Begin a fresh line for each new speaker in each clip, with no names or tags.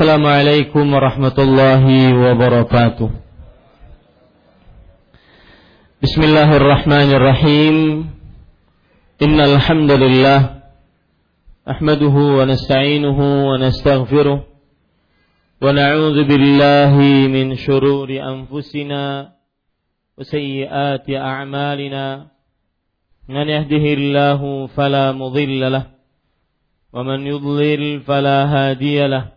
Assalamualaikum warahmatullahi wabarakatuh. Bismillahirrahmanirrahim. Innal hamdalillah nahmaduhu wa nasta'inuhu wa nastaghfiruh wa na'udzu min shururi anfusina wa sayyiati. Man yahdihillahu fala mudilla lahu wa fala hadiya.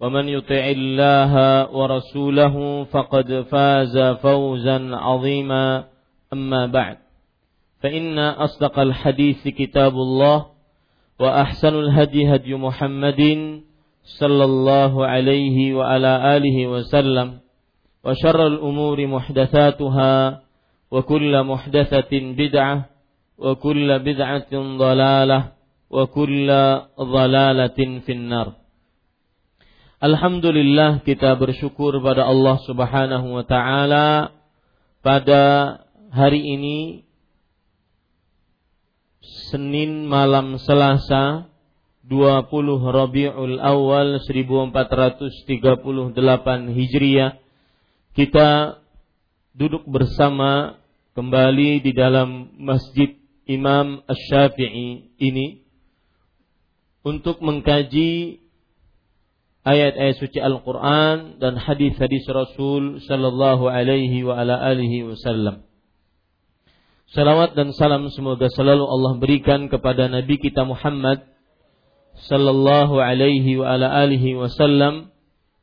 ومن يطع الله ورسوله فقد فاز فوزا عظيما. أما بعد فإن أصدق الحديث كتاب الله وأحسن الهدي هدي محمد صلى الله عليه وعلى آله وسلم وشر الأمور محدثاتها وكل محدثة بدعة وكل بدعة ضلالة وكل ضلالة في النار. Alhamdulillah kita bersyukur pada Allah Subhanahu wa taala pada hari ini Senin malam Selasa 20 Rabiul Awal 1438 Hijriah. Kita duduk bersama kembali di dalam Masjid Imam Asy-Syafi'i ini untuk mengkaji ayat-ayat suci Al-Quran dan hadis-hadis Rasul Sallallahu Alaihi wa ala alihi Wasallam. Salawat dan salam semoga selalu Allah berikan kepada Nabi kita Muhammad Sallallahu Alaihi wa ala alihi Wasallam,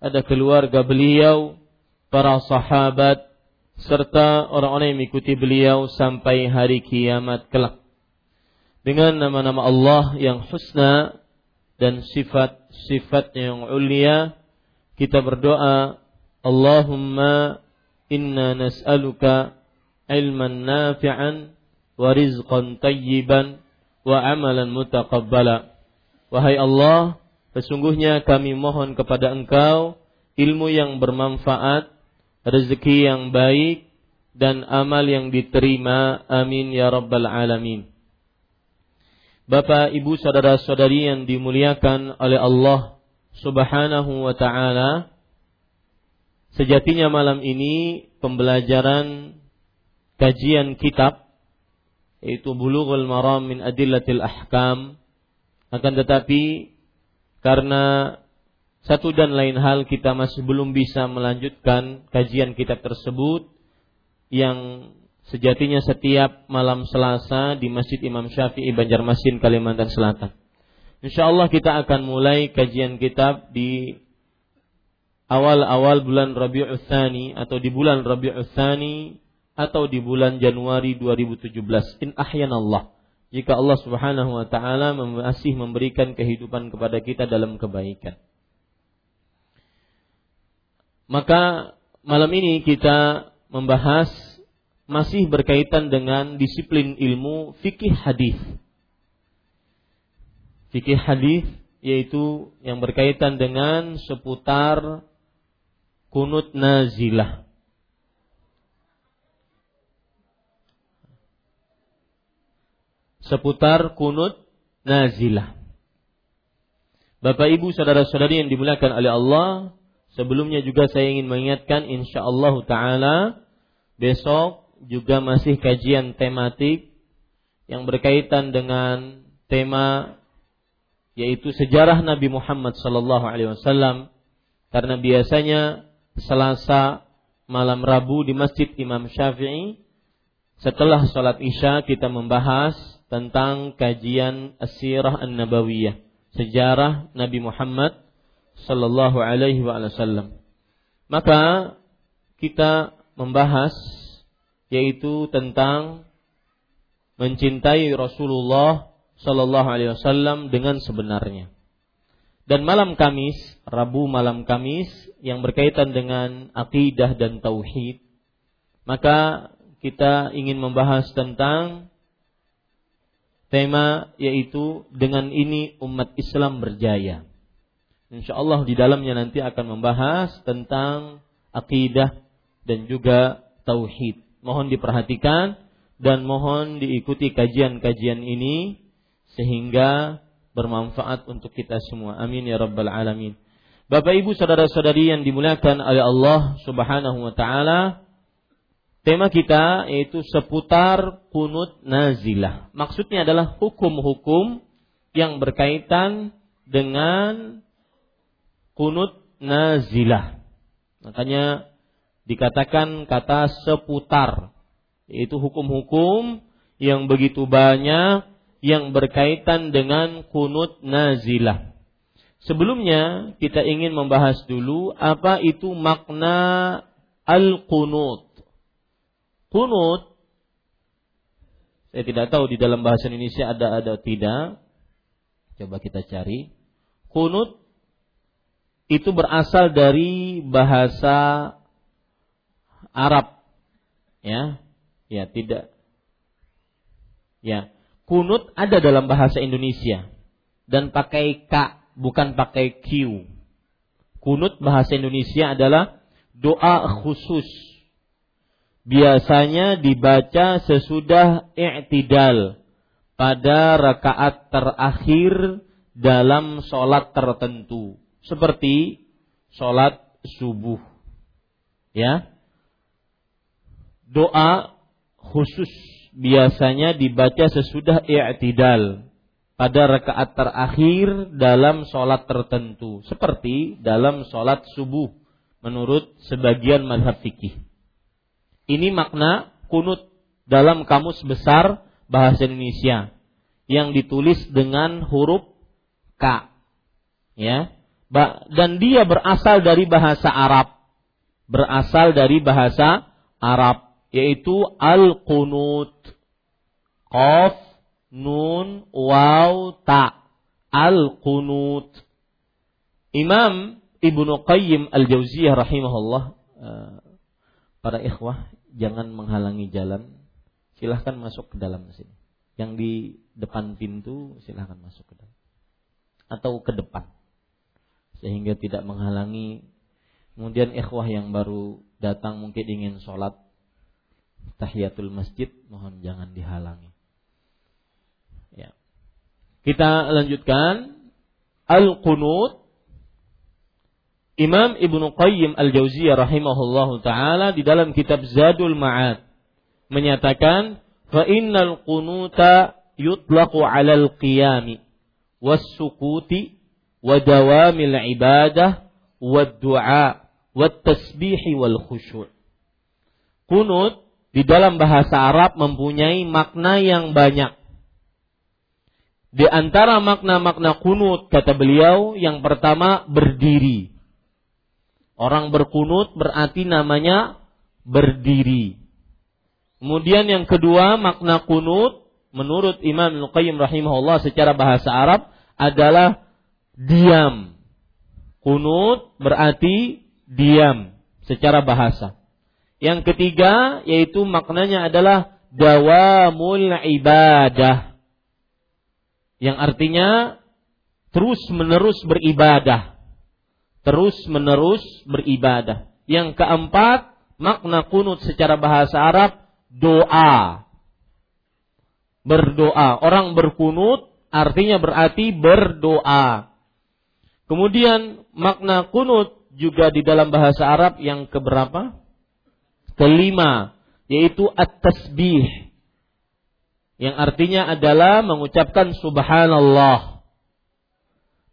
ada keluarga beliau, para sahabat, serta orang-orang yang mengikuti beliau sampai hari kiamat kelak. Dengan nama-nama Allah yang husna dan sifat-sifat yang ulia kita berdoa Allahumma inna nas'aluka ilman nafi'an wa rizqan tayyiban wa amalan mutaqabbala. Wahai Allah sesungguhnya kami mohon kepada engkau ilmu yang bermanfaat rezeki yang baik dan amal yang diterima. Amin ya rabbal alamin Bapak, Ibu, saudara-saudari yang dimuliakan oleh Allah Subhanahu wa taala. Sejatinya malam ini pembelajaran kajian kitab yaitu Bulughul Maram min Adillatil Ahkam akan tetapi karena satu dan lain hal kita masih belum bisa melanjutkan kajian kitab tersebut yang sejatinya setiap malam Selasa di Masjid Imam Syafi'i Banjarmasin Kalimantan Selatan. Insya Allah kita akan mulai kajian kitab di awal-awal bulan Rabiul Tsani atau di bulan Rabiul Tsani atau di bulan Januari 2017 in ahyanallah jika Allah Subhanahu wa taala masih memberikan kehidupan kepada kita dalam kebaikan. Maka malam ini kita membahas masih berkaitan dengan disiplin ilmu fikih hadis. Fikih hadis yaitu yang berkaitan dengan seputar kunut nazilah. Seputar kunut nazilah. Bapak Ibu saudara-saudari yang dimuliakan oleh Allah, sebelumnya juga saya ingin mengingatkan insyaallah taala besok juga masih kajian tematik yang berkaitan dengan tema yaitu sejarah Nabi Muhammad sallallahu alaihi wasallam karena biasanya Selasa malam Rabu di Masjid Imam Syafi'i setelah sholat Isya kita membahas tentang kajian Asirah An-Nabawiyah, sejarah Nabi Muhammad sallallahu alaihi wasallam. Maka kita membahas yaitu tentang mencintai Rasulullah sallallahu alaihi wasallam dengan sebenarnya. Dan malam Kamis, Rabu malam Kamis yang berkaitan dengan akidah dan tauhid, maka kita ingin membahas tentang tema yaitu dengan ini umat Islam berjaya. Insya Allah di dalamnya nanti akan membahas tentang akidah dan juga tauhid. Mohon diperhatikan dan mohon diikuti kajian-kajian ini sehingga bermanfaat untuk kita semua. Amin ya rabbal alamin. Bapak Ibu saudara-saudari yang dimuliakan oleh Allah Subhanahu wa taala, tema kita yaitu seputar kunut nazilah. Maksudnya adalah hukum-hukum yang berkaitan dengan kunut nazilah. Makanya dikatakan kata seputar yaitu hukum-hukum yang begitu banyak yang berkaitan dengan kunut nazilah. Sebelumnya kita ingin membahas dulu apa itu makna al-qunut. Kunut saya tidak tahu di dalam bahasa Indonesia ada ada tidak. Coba kita cari. Kunut itu berasal dari bahasa Arab. Ya. Ya, tidak. Ya, kunut ada dalam bahasa Indonesia dan pakai k bukan pakai q. Kunut bahasa Indonesia adalah doa khusus. Biasanya dibaca sesudah i'tidal pada rakaat terakhir dalam sholat tertentu. Seperti sholat subuh. Ya. Doa khusus biasanya dibaca sesudah i'tidal pada rakaat terakhir dalam sholat tertentu seperti dalam sholat subuh menurut sebagian madhab fikih. Ini makna kunut dalam kamus besar bahasa Indonesia yang ditulis dengan huruf K. Ya. Dan dia berasal dari bahasa Arab. Berasal dari bahasa Arab yaitu al-qunut. Qaf, nun, waw, ta. Al-qunut. Imam Ibnu Qayyim Al-Jauziyah rahimahullah uh, para ikhwah jangan menghalangi jalan. Silahkan masuk ke dalam sini. Yang di depan pintu silahkan masuk ke dalam. Atau ke depan. Sehingga tidak menghalangi. Kemudian ikhwah yang baru datang mungkin ingin sholat tahiyatul masjid mohon jangan dihalangi. Ya. Kita lanjutkan al-qunut Imam Ibnu Qayyim Al-Jauziyah rahimahullahu taala di dalam kitab Zadul Ma'ad menyatakan fa innal qunuta yutlaqu 'alal qiyami was-sukuti wa dawamil ibadah wad du'a wat tasbih wal khusyu'. Kunut di dalam bahasa Arab mempunyai makna yang banyak. Di antara makna-makna kunut kata beliau yang pertama berdiri. Orang berkunut berarti namanya berdiri. Kemudian yang kedua makna kunut menurut Imam Al-Qayyim rahimahullah secara bahasa Arab adalah diam. Kunut berarti diam secara bahasa. Yang ketiga yaitu maknanya adalah dawamul ibadah. Yang artinya terus menerus beribadah. Terus menerus beribadah. Yang keempat, makna kunut secara bahasa Arab doa. Berdoa. Orang berkunut artinya berarti berdoa. Kemudian makna kunut juga di dalam bahasa Arab yang keberapa? Kelima, yaitu at-tasbih. Yang artinya adalah mengucapkan subhanallah.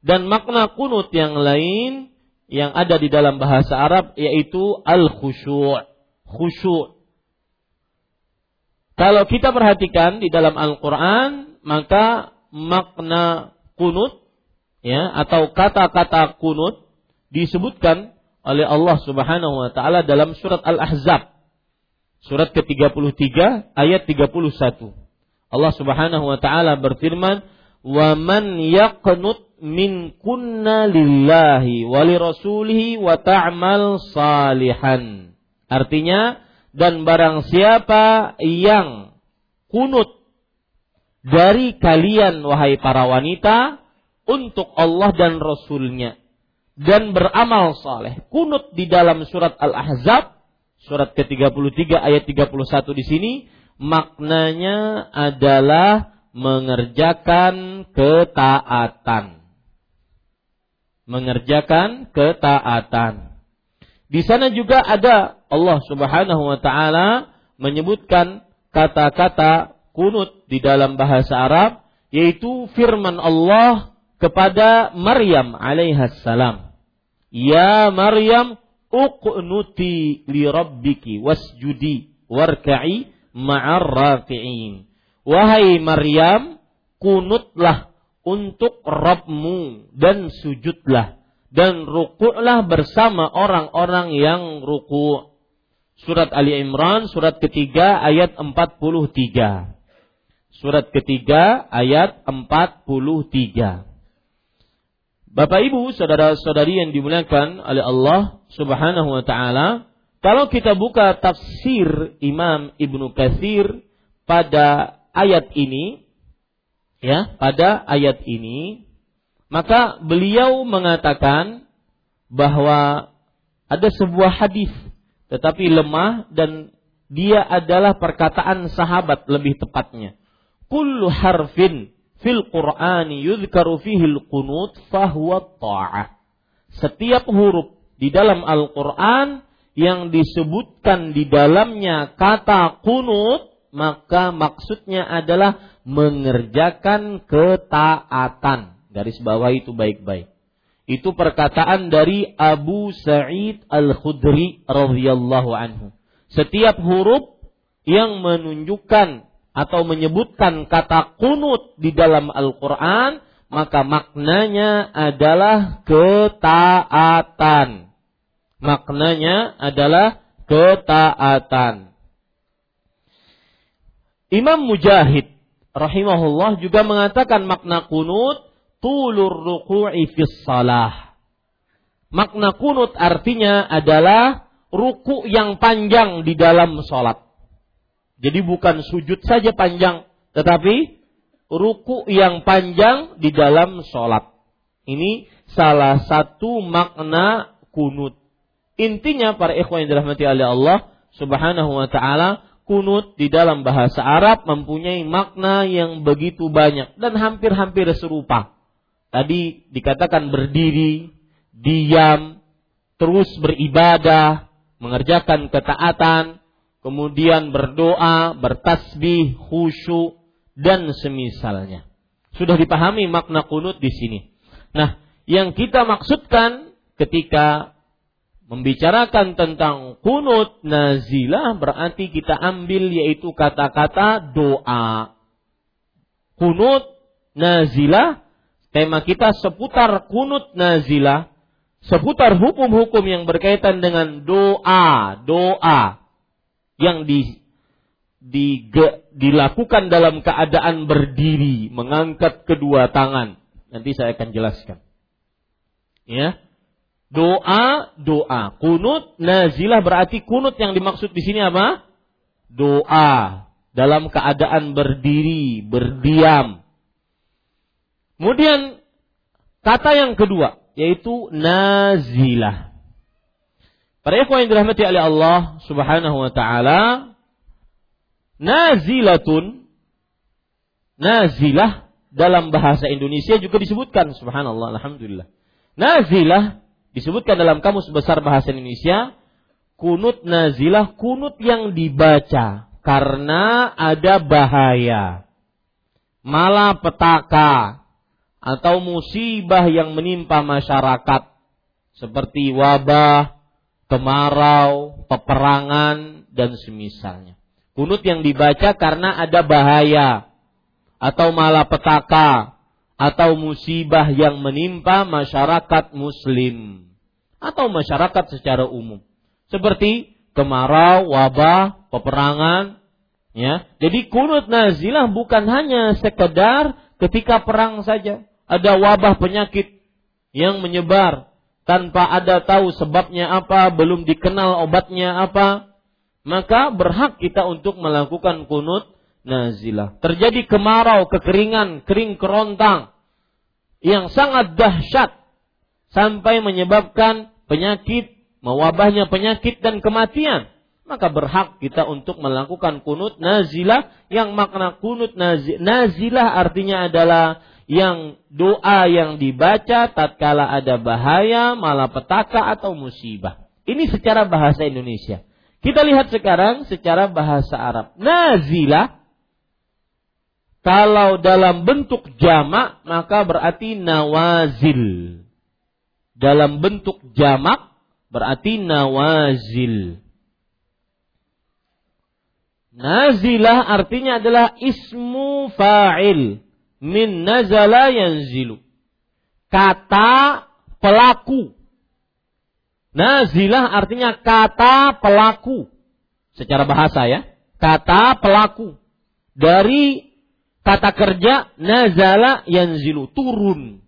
Dan makna kunut yang lain yang ada di dalam bahasa Arab yaitu al-khusyu'. Khusyu'. Kalau kita perhatikan di dalam Al-Qur'an, maka makna kunut ya atau kata-kata kunut disebutkan oleh Allah Subhanahu wa taala dalam surat Al-Ahzab. Surat ke-33 ayat 31. Allah Subhanahu wa taala berfirman, "Wa man yaqnut min kunna lillahi wa li rasulihi wa ta'mal salihan." Artinya, dan barang siapa yang kunut dari kalian wahai para wanita untuk Allah dan Rasulnya dan beramal saleh. Kunut di dalam surat Al-Ahzab surat ke-33 ayat 31 di sini maknanya adalah mengerjakan ketaatan. Mengerjakan ketaatan. Di sana juga ada Allah Subhanahu wa taala menyebutkan kata-kata kunut di dalam bahasa Arab yaitu firman Allah kepada Maryam alaihissalam. Ya Maryam uqnuti li rabbiki wasjudi warka'i ma'ar raki'in. Wahai Maryam, kunutlah untuk Rabbmu dan sujudlah dan rukuklah bersama orang-orang yang ruku. Surat Ali Imran surat ketiga ayat 43. Surat ketiga ayat 43. Bapak Ibu, saudara-saudari yang dimuliakan oleh Allah Subhanahu wa taala, kalau kita buka tafsir Imam Ibnu Katsir pada ayat ini ya, pada ayat ini maka beliau mengatakan bahwa ada sebuah hadis tetapi lemah dan dia adalah perkataan sahabat lebih tepatnya. Kullu harfin fil Qur'ani yudhkaru al-qunut fahuwa ta'ah. Setiap huruf di dalam Al-Qur'an yang disebutkan di dalamnya kata kunut maka maksudnya adalah mengerjakan ketaatan. Garis bawah itu baik-baik. Itu perkataan dari Abu Sa'id Al-Khudri radhiyallahu anhu. Setiap huruf yang menunjukkan atau menyebutkan kata kunut di dalam Al-Quran, maka maknanya adalah ketaatan. Maknanya adalah ketaatan. Imam Mujahid rahimahullah juga mengatakan makna kunut tulur ruku'i fis salah. Makna kunut artinya adalah ruku yang panjang di dalam sholat. Jadi bukan sujud saja panjang, tetapi ruku yang panjang di dalam sholat. Ini salah satu makna kunut. Intinya para ikhwan yang dirahmati oleh Allah subhanahu wa ta'ala, kunut di dalam bahasa Arab mempunyai makna yang begitu banyak dan hampir-hampir serupa. Tadi dikatakan berdiri, diam, terus beribadah, mengerjakan ketaatan, kemudian berdoa, bertasbih, khusyuk dan semisalnya. Sudah dipahami makna kunut di sini. Nah, yang kita maksudkan ketika membicarakan tentang kunut nazilah berarti kita ambil yaitu kata-kata doa. Kunut nazilah tema kita seputar kunut nazilah seputar hukum-hukum yang berkaitan dengan doa, doa yang di, di, dilakukan dalam keadaan berdiri, mengangkat kedua tangan. Nanti saya akan jelaskan. Ya. Doa, doa. Kunut nazilah berarti kunut yang dimaksud di sini apa? Doa dalam keadaan berdiri, berdiam. Kemudian kata yang kedua yaitu nazilah. Para ikhwan yang dirahmati oleh Allah Subhanahu wa taala, nazilatun nazilah dalam bahasa Indonesia juga disebutkan subhanallah alhamdulillah. Nazilah disebutkan dalam kamus besar bahasa Indonesia kunut nazilah kunut yang dibaca karena ada bahaya malapetaka atau musibah yang menimpa masyarakat seperti wabah, kemarau, peperangan dan semisalnya. Kunut yang dibaca karena ada bahaya atau malapetaka atau musibah yang menimpa masyarakat muslim atau masyarakat secara umum. Seperti kemarau, wabah, peperangan, ya. Jadi kunut nazilah bukan hanya sekedar ketika perang saja. Ada wabah penyakit yang menyebar tanpa ada tahu sebabnya apa, belum dikenal obatnya apa, maka berhak kita untuk melakukan kunut nazilah. Terjadi kemarau, kekeringan, kering kerontang yang sangat dahsyat sampai menyebabkan penyakit, mewabahnya penyakit dan kematian. Maka berhak kita untuk melakukan kunut nazilah yang makna kunut nazilah artinya adalah yang doa yang dibaca tatkala ada bahaya, malapetaka atau musibah. Ini secara bahasa Indonesia. Kita lihat sekarang secara bahasa Arab. Nazilah kalau dalam bentuk jamak maka berarti nawazil. Dalam bentuk jamak berarti nawazil. Nazilah artinya adalah ismu fa'il min nazala yanzilu. Kata pelaku. Nazilah artinya kata pelaku. Secara bahasa ya. Kata pelaku. Dari kata kerja nazala yanzilu turun.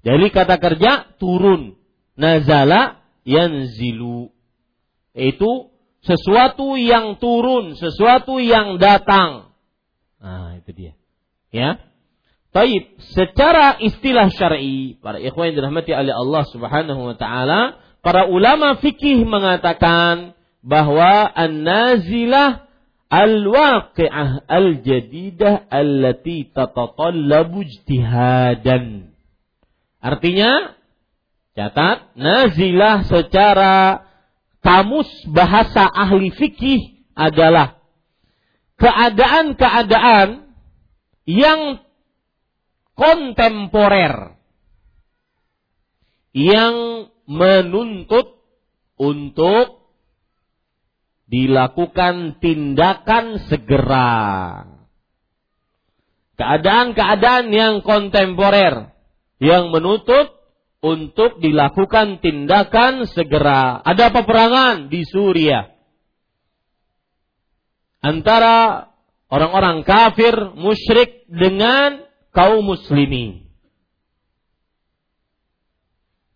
Dari kata kerja turun. Nazala yanzilu. Itu sesuatu yang turun, sesuatu yang datang. Nah, itu dia. Ya. Taib, secara istilah syar'i, para ikhwan yang dirahmati oleh Allah Subhanahu wa taala, para ulama fikih mengatakan bahwa an-nazilah al-waqi'ah al-jadidah allati tatatallabu ijtihadan. Artinya, catat, nazilah secara kamus bahasa ahli fikih adalah keadaan-keadaan yang kontemporer yang menuntut untuk dilakukan tindakan segera. Keadaan-keadaan yang kontemporer yang menuntut untuk dilakukan tindakan segera. Ada peperangan di Suriah antara orang-orang kafir musyrik dengan kaum muslimin.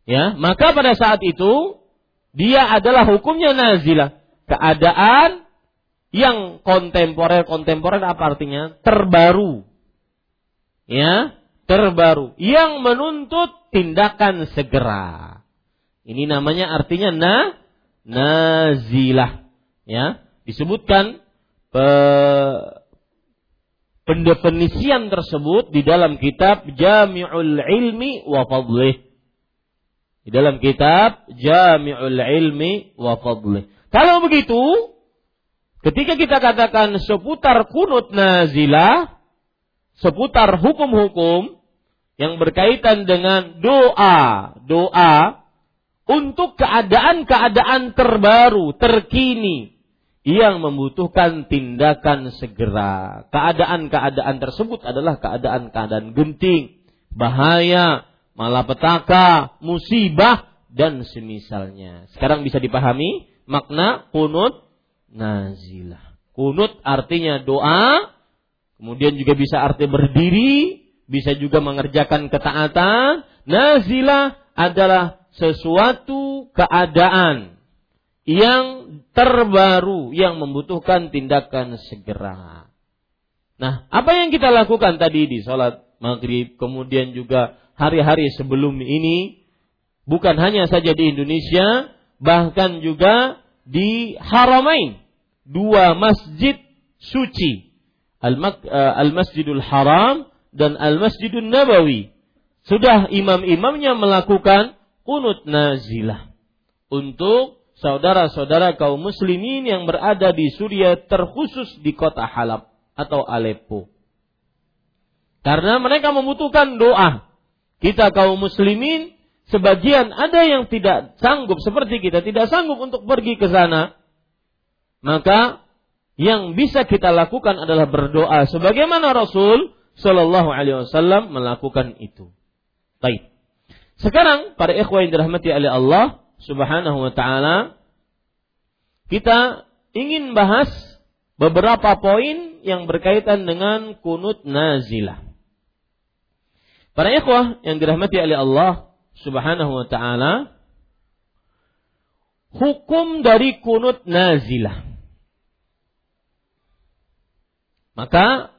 Ya, maka pada saat itu dia adalah hukumnya nazilah. Keadaan yang kontemporer kontemporer apa artinya? Terbaru. Ya terbaru. Yang menuntut tindakan segera. Ini namanya artinya na nazilah. Ya disebutkan pendefinisian tersebut di dalam kitab Jami'ul Ilmi wa Fadlih. Di dalam kitab Jami'ul Ilmi wa Fadlih. Kalau begitu, ketika kita katakan seputar kunut nazilah, seputar hukum-hukum yang berkaitan dengan doa, doa untuk keadaan-keadaan terbaru, terkini yang membutuhkan tindakan segera. Keadaan-keadaan tersebut adalah keadaan-keadaan genting, bahaya, malapetaka, musibah dan semisalnya. Sekarang bisa dipahami makna kunut nazilah. Kunut artinya doa, kemudian juga bisa arti berdiri, bisa juga mengerjakan ketaatan. Nazilah adalah sesuatu keadaan yang terbaru yang membutuhkan tindakan segera. Nah, apa yang kita lakukan tadi di sholat maghrib, kemudian juga hari-hari sebelum ini, bukan hanya saja di Indonesia, bahkan juga di Haramain dua masjid suci eh, Al-Masjidul Haram dan Al-Masjidul Nabawi sudah imam-imamnya melakukan kunut nazilah untuk saudara-saudara kaum muslimin yang berada di Suriah terkhusus di kota Halab atau Aleppo. Karena mereka membutuhkan doa. Kita kaum muslimin sebagian ada yang tidak sanggup seperti kita tidak sanggup untuk pergi ke sana, maka yang bisa kita lakukan adalah berdoa sebagaimana Rasul Shallallahu Alaihi Wasallam melakukan itu. Baik. Sekarang para ikhwah yang dirahmati oleh Allah Subhanahu wa taala kita ingin bahas beberapa poin yang berkaitan dengan kunut nazilah. Para ikhwah yang dirahmati oleh Allah Subhanahu wa taala, hukum dari kunut nazilah. Maka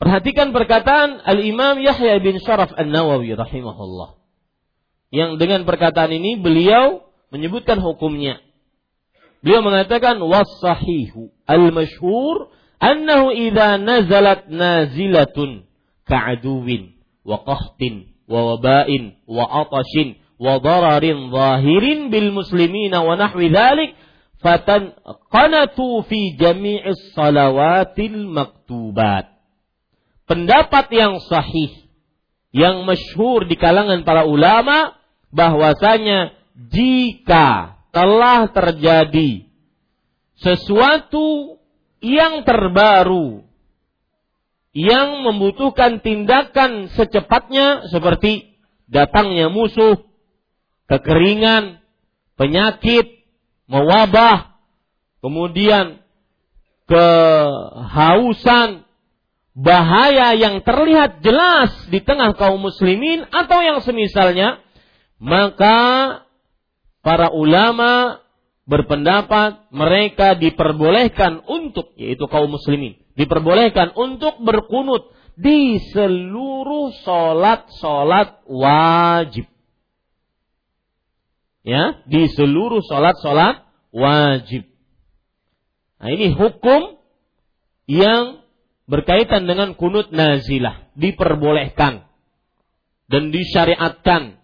perhatikan perkataan Al-Imam Yahya bin Sharaf An-Nawawi rahimahullah. Yang dengan perkataan ini beliau menyebutkan hukumnya. Beliau mengatakan wasahihu al-masyhur annahu idza nazalat nazilatun ka'aduwin wa qahtin wa wabain wa atashin wa dararin zahirin bil muslimina wa nahwi dhalik fatan qanatu fi jami'is salawatil maktubat. Pendapat yang sahih yang masyhur di kalangan para ulama bahwasanya jika telah terjadi sesuatu yang terbaru yang membutuhkan tindakan secepatnya seperti datangnya musuh, kekeringan, penyakit, mewabah, kemudian kehausan, bahaya yang terlihat jelas di tengah kaum muslimin atau yang semisalnya, maka para ulama berpendapat mereka diperbolehkan untuk yaitu kaum muslimin diperbolehkan untuk berkunut di seluruh solat-solat wajib. Ya, di seluruh solat-solat wajib. Nah ini hukum yang berkaitan dengan kunut nazilah diperbolehkan dan disyariatkan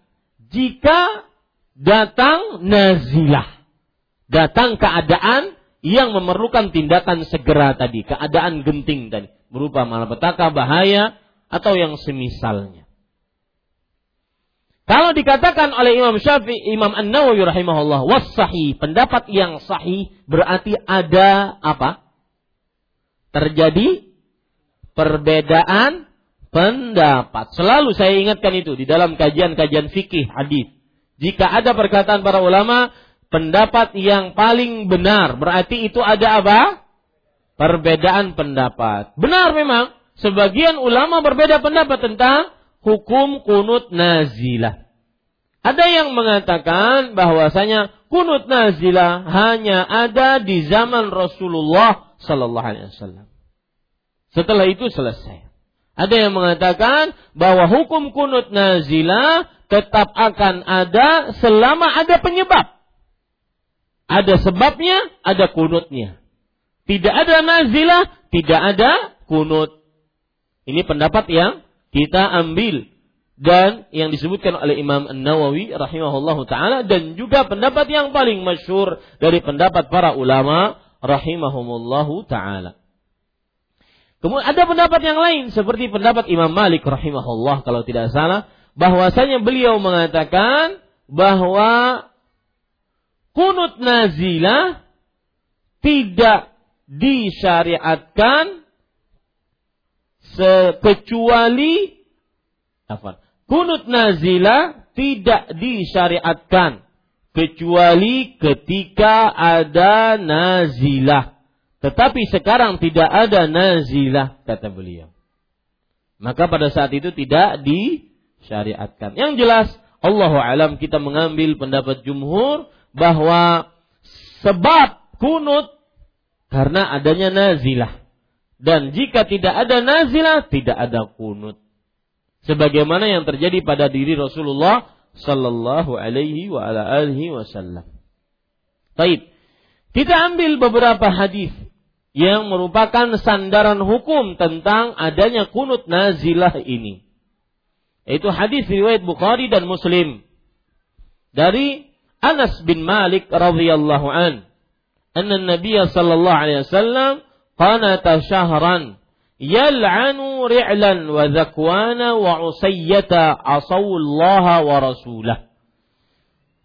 jika datang nazilah. Datang keadaan yang memerlukan tindakan segera tadi, keadaan genting tadi, berupa malapetaka, bahaya, atau yang semisalnya. Kalau dikatakan oleh Imam Syafi'i, Imam An-Nawawi rahimahullah, was sahih, pendapat yang sahih berarti ada apa? Terjadi perbedaan pendapat. Selalu saya ingatkan itu di dalam kajian-kajian fikih hadis. Jika ada perkataan para ulama, pendapat yang paling benar, berarti itu ada apa? Perbedaan pendapat. Benar memang, sebagian ulama berbeda pendapat tentang hukum kunut nazilah. Ada yang mengatakan bahwasanya kunut nazilah hanya ada di zaman Rasulullah sallallahu alaihi wasallam. Setelah itu selesai. Ada yang mengatakan bahwa hukum kunut nazilah tetap akan ada selama ada penyebab. Ada sebabnya, ada kunutnya. Tidak ada nazilah, tidak ada kunut. Ini pendapat yang kita ambil dan yang disebutkan oleh Imam An-Nawawi rahimahullah taala dan juga pendapat yang paling masyhur dari pendapat para ulama rahimahumullahu taala. Kemudian ada pendapat yang lain seperti pendapat Imam Malik rahimahullah kalau tidak salah bahwasanya beliau mengatakan bahwa kunut nazilah tidak disyariatkan kecuali apa? Kunut nazilah tidak disyariatkan kecuali ketika ada nazilah. Tetapi sekarang tidak ada nazilah kata beliau. Maka pada saat itu tidak di syariatkan. Yang jelas Allah alam kita mengambil pendapat jumhur bahwa sebab kunut karena adanya nazilah. Dan jika tidak ada nazilah, tidak ada kunut. Sebagaimana yang terjadi pada diri Rasulullah sallallahu alaihi wa ala wasallam. Baik. Kita ambil beberapa hadis yang merupakan sandaran hukum tentang adanya kunut nazilah ini. Itu hadis riwayat Bukhari dan Muslim. Dari Anas bin Malik radhiyallahu an. Anna Nabi sallallahu alaihi wasallam qanata syahran yal'anu ri'lan wa zakwana wa usayyata asawullaha wa rasulah.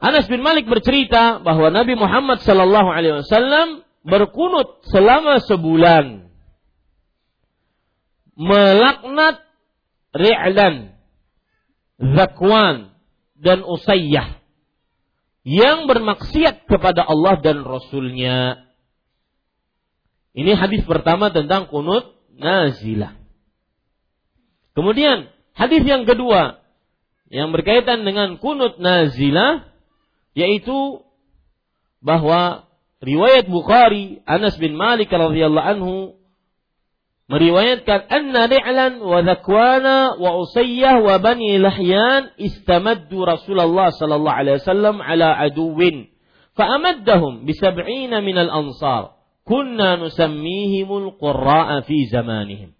Anas bin Malik bercerita bahwa Nabi Muhammad sallallahu alaihi wasallam berkunut selama sebulan. Melaknat Ri'lan, Zakwan, dan Usayyah yang bermaksiat kepada Allah dan Rasulnya. Ini hadis pertama tentang kunut nazilah. Kemudian hadis yang kedua yang berkaitan dengan kunut nazilah yaitu bahwa riwayat Bukhari Anas bin Malik radhiyallahu anhu meriwayatkan anna Ri'lan wa Zakwana wa Usayyah wa Bani Lahyan istamaddu Rasulullah sallallahu alaihi wasallam ala aduwin sab'ina min al-ansar kunna nusammihimul qurra'a fi zamanihim.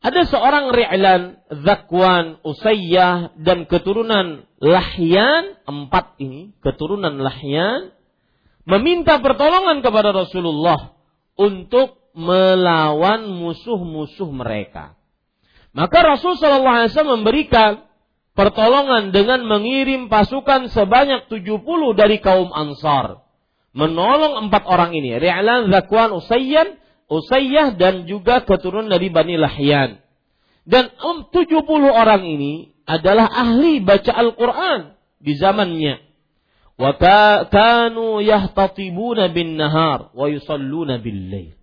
Ada seorang Ri'lan, Zakwan, Usayyah, dan keturunan Lahyan, empat ini, keturunan Lahyan, meminta pertolongan kepada Rasulullah untuk melawan musuh-musuh mereka. Maka Rasul Shallallahu Alaihi Wasallam memberikan pertolongan dengan mengirim pasukan sebanyak 70 dari kaum Ansar menolong empat orang ini. Ri'lan, Zakwan, Usayyan, Usayyah dan juga keturunan dari Bani Lahyan. Dan um, 70 orang ini adalah ahli baca Al-Quran di zamannya. Wa kanu yahtatibuna bin nahar wa yusalluna bil lail.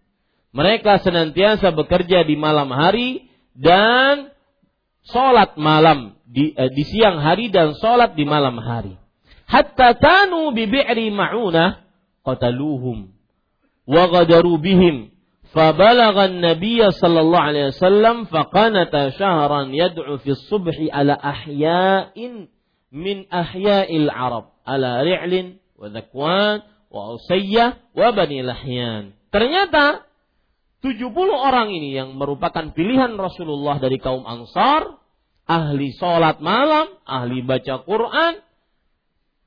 Mereka senantiasa bekerja di malam hari dan sholat malam di, eh, di siang hari dan sholat di malam hari. Hatta kanu bi bi'ri ma'unah qataluhum wa ghadaru bihim فبلغ النبي صلى الله عليه وسلم فقنت شهرا يدعو في الصبح على أحياء من أحياء العرب ala ri'lin wa dhakwan wa usayya, wa bani lahyan. Ternyata 70 orang ini yang merupakan pilihan Rasulullah dari kaum Ansar, ahli sholat malam, ahli baca Quran,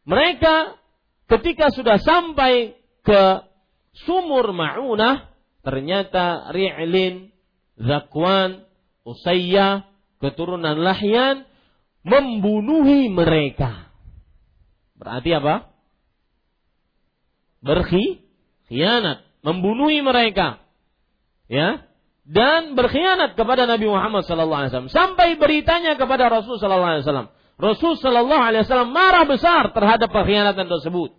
mereka ketika sudah sampai ke sumur Ma'unah, ternyata Ri'lin, Zakwan, Usayyah, keturunan Lahyan, membunuhi mereka. Berarti apa? Berkhi, khianat, membunuhi mereka. Ya, dan berkhianat kepada Nabi Muhammad SAW sampai beritanya kepada Rasul SAW. Rasul Shallallahu Alaihi Wasallam marah besar terhadap perkhianatan tersebut.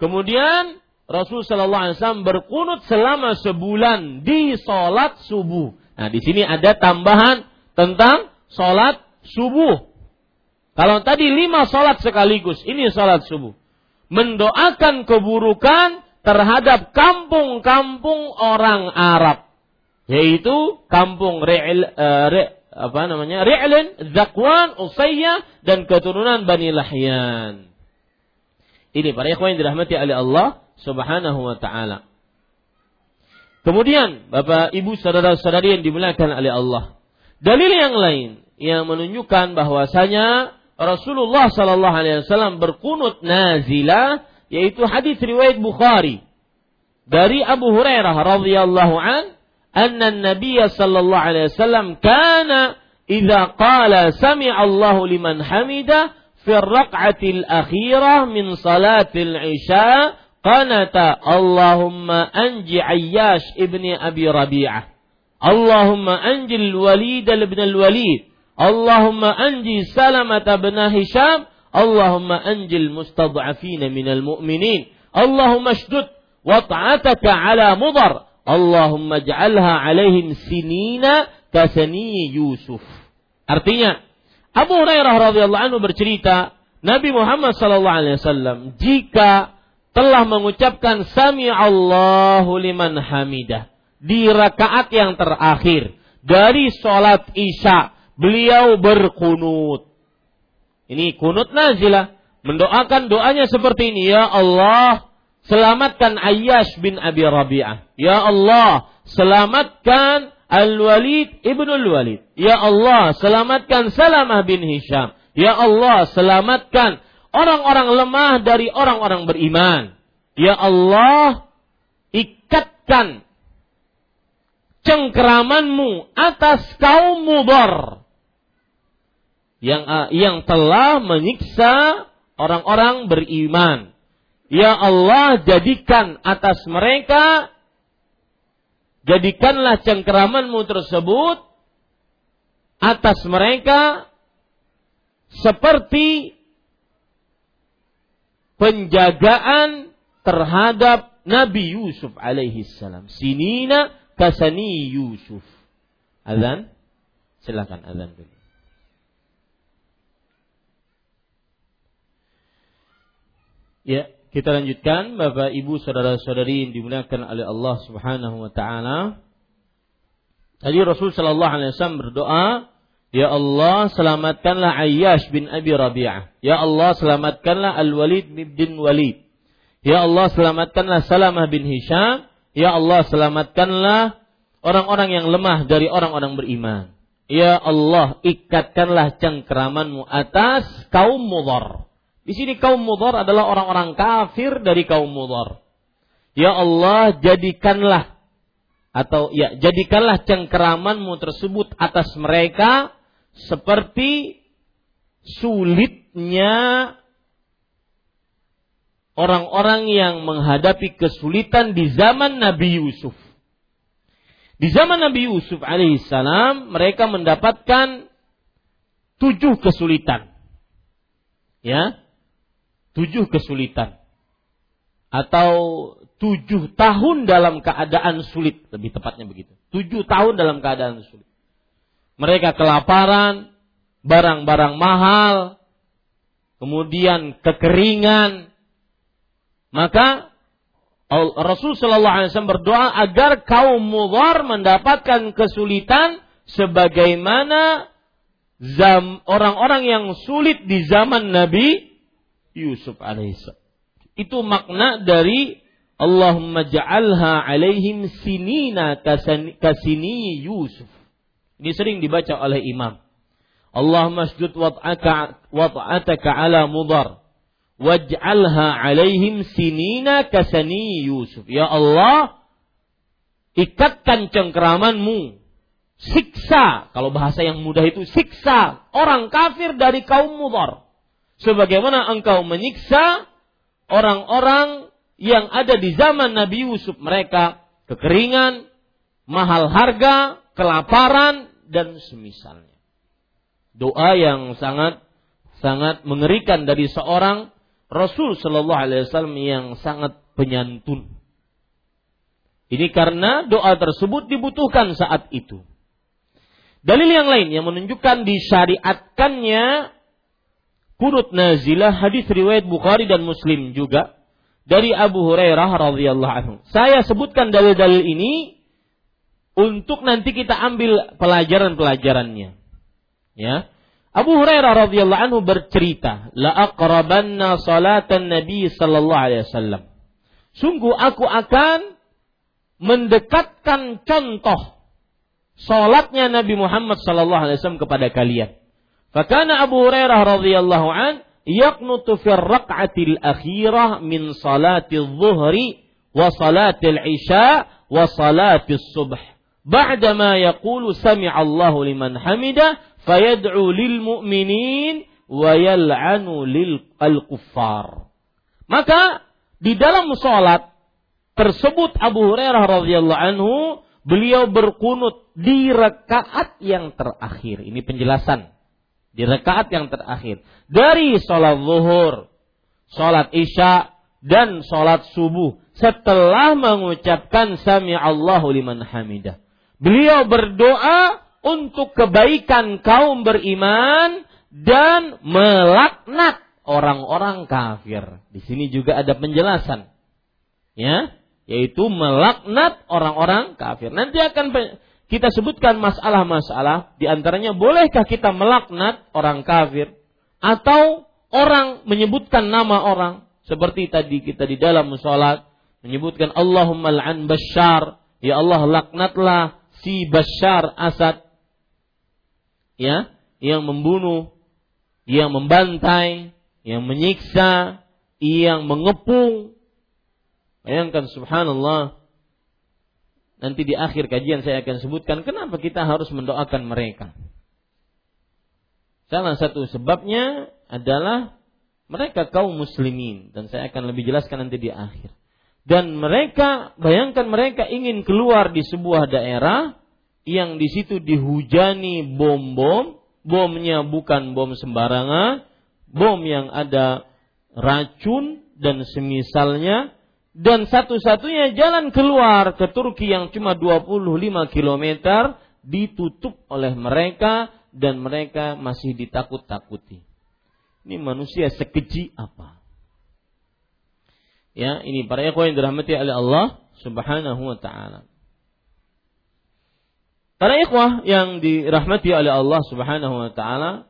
Kemudian Rasul Shallallahu Alaihi Wasallam berkunut selama sebulan di sholat subuh. Nah di sini ada tambahan tentang sholat subuh. Kalau tadi lima sholat sekaligus, ini sholat subuh. Mendoakan keburukan terhadap kampung-kampung orang Arab. Yaitu kampung Re'il, uh, Re, apa namanya Ri'lin, Zakwan, Usayyah dan keturunan Bani Lahyan. Ini para ikhwan yang dirahmati oleh Allah Subhanahu wa taala. Kemudian Bapak Ibu saudara-saudari yang dimuliakan oleh Allah. Dalil yang lain yang menunjukkan bahwasanya Rasulullah saw Alaihi Wasallam berkunut nazila yaitu hadis riwayat Bukhari. Dari Abu Hurairah radhiyallahu an anna Nabi sallallahu alaihi wasallam kana idza qala sami'a liman hamida fi al-akhirah min salatil isya qanata Allahumma anji Ayyash ibni Abi Rabi'ah Allahumma anji Walid ibn al-Walid Allahumma anji salamata bin Hisham, Allahumma anjil mustad'afina minal mu'minin. Allahumma shdud wat'ataka ala mudar. Allahumma ja'alha alaihim sinina kasani Yusuf. Artinya, Abu Hurairah radhiyallahu anhu bercerita, Nabi Muhammad sallallahu alaihi wasallam jika telah mengucapkan sami Allahu liman hamidah di rakaat yang terakhir dari salat Isya beliau berkunut. Ini kunut nazilah mendoakan doanya seperti ini ya Allah Selamatkan Ayyash bin Abi Rabi'ah. Ya Allah, selamatkan Al-Walid ibnu Al-Walid. Ya Allah, selamatkan Salamah bin Hisham. Ya Allah, selamatkan orang-orang lemah dari orang-orang beriman. Ya Allah, ikatkan cengkeramanmu atas kaum mudar yang yang telah menyiksa orang-orang beriman. Ya Allah, jadikan atas mereka jadikanlah cengkeramanmu tersebut atas mereka seperti penjagaan terhadap Nabi Yusuf alaihi salam. Sinina kasani Yusuf. Azan? Silakan azan dulu. Ya, kita lanjutkan Bapak Ibu saudara-saudari yang dimuliakan oleh Allah Subhanahu wa taala. Tadi Rasul sallallahu alaihi wasallam berdoa, Ya Allah, selamatkanlah Ayyash bin Abi Rabi'ah. Ya Allah, selamatkanlah Al-Walid bin Walid. Ya Allah, selamatkanlah Salamah bin Hisham. Ya Allah, selamatkanlah orang-orang yang lemah dari orang-orang beriman. Ya Allah, ikatkanlah cengkeramanmu atas kaum mudhar. Di sini kaum mudhar adalah orang-orang kafir dari kaum mudhar. Ya Allah, jadikanlah atau ya jadikanlah cengkeramanmu tersebut atas mereka seperti sulitnya orang-orang yang menghadapi kesulitan di zaman Nabi Yusuf. Di zaman Nabi Yusuf alaihissalam mereka mendapatkan tujuh kesulitan. Ya, tujuh kesulitan. Atau tujuh tahun dalam keadaan sulit. Lebih tepatnya begitu. Tujuh tahun dalam keadaan sulit. Mereka kelaparan barang-barang mahal kemudian kekeringan. Maka Rasul Shallallahu Alaihi Wasallam berdoa agar kaum mudhar mendapatkan kesulitan sebagaimana orang-orang yang sulit di zaman Nabi Yusuf alaihissalam. Itu makna dari Allahumma ja'alha alaihim sinina kasini Yusuf. Ini sering dibaca oleh imam. Allahumma sujud wad'aka wad'ataka ala mudar. Waj'alha alaihim sinina kasani Yusuf. Ya Allah, ikatkan cengkeramanmu. Siksa, kalau bahasa yang mudah itu siksa orang kafir dari kaum mudar sebagaimana engkau menyiksa orang-orang yang ada di zaman Nabi Yusuf mereka kekeringan, mahal harga, kelaparan dan semisalnya. Doa yang sangat sangat mengerikan dari seorang Rasul Shallallahu Alaihi Wasallam yang sangat penyantun. Ini karena doa tersebut dibutuhkan saat itu. Dalil yang lain yang menunjukkan disyariatkannya kunut nazilah hadis riwayat Bukhari dan Muslim juga dari Abu Hurairah radhiyallahu anhu. Saya sebutkan dalil-dalil ini untuk nanti kita ambil pelajaran-pelajarannya. Ya. Abu Hurairah radhiyallahu anhu bercerita, "La aqrabanna salatan Nabi sallallahu alaihi wasallam." Sungguh aku akan mendekatkan contoh salatnya Nabi Muhammad sallallahu alaihi wasallam kepada kalian. Fakana Abu Hurairah radhiyallahu an yaqnutu fi rak'atil akhirah min salatil zuhri wa salatil isya wa salatil subh. Ba'dama yaqulu sami'a Allahu liman hamida fayad'u lil mu'minin wa yal'anu lil al-kuffar. Maka di dalam salat tersebut Abu Hurairah radhiyallahu anhu beliau berkunut di rakaat yang terakhir. Ini penjelasan di rakaat yang terakhir dari sholat zuhur, sholat isya dan sholat subuh setelah mengucapkan sami Allahu liman hamidah. Beliau berdoa untuk kebaikan kaum beriman dan melaknat orang-orang kafir. Di sini juga ada penjelasan. Ya, yaitu melaknat orang-orang kafir. Nanti akan kita sebutkan masalah-masalah di antaranya bolehkah kita melaknat orang kafir atau orang menyebutkan nama orang? Seperti tadi kita di dalam salat menyebutkan Allahumma la'an Bashar. Ya Allah laknatlah si Bashar Asad. Ya yang membunuh yang membantai yang menyiksa yang mengepung. Bayangkan subhanallah nanti di akhir kajian saya akan sebutkan kenapa kita harus mendoakan mereka. Salah satu sebabnya adalah mereka kaum muslimin dan saya akan lebih jelaskan nanti di akhir. Dan mereka, bayangkan mereka ingin keluar di sebuah daerah yang di situ dihujani bom-bom, bomnya bukan bom sembarangan, bom yang ada racun dan semisalnya dan satu-satunya jalan keluar ke Turki yang cuma 25 km ditutup oleh mereka dan mereka masih ditakut-takuti. Ini manusia sekeji apa? Ya, ini para ikhwan yang dirahmati oleh Allah Subhanahu wa taala. Para ikhwah yang dirahmati oleh Allah Subhanahu wa taala,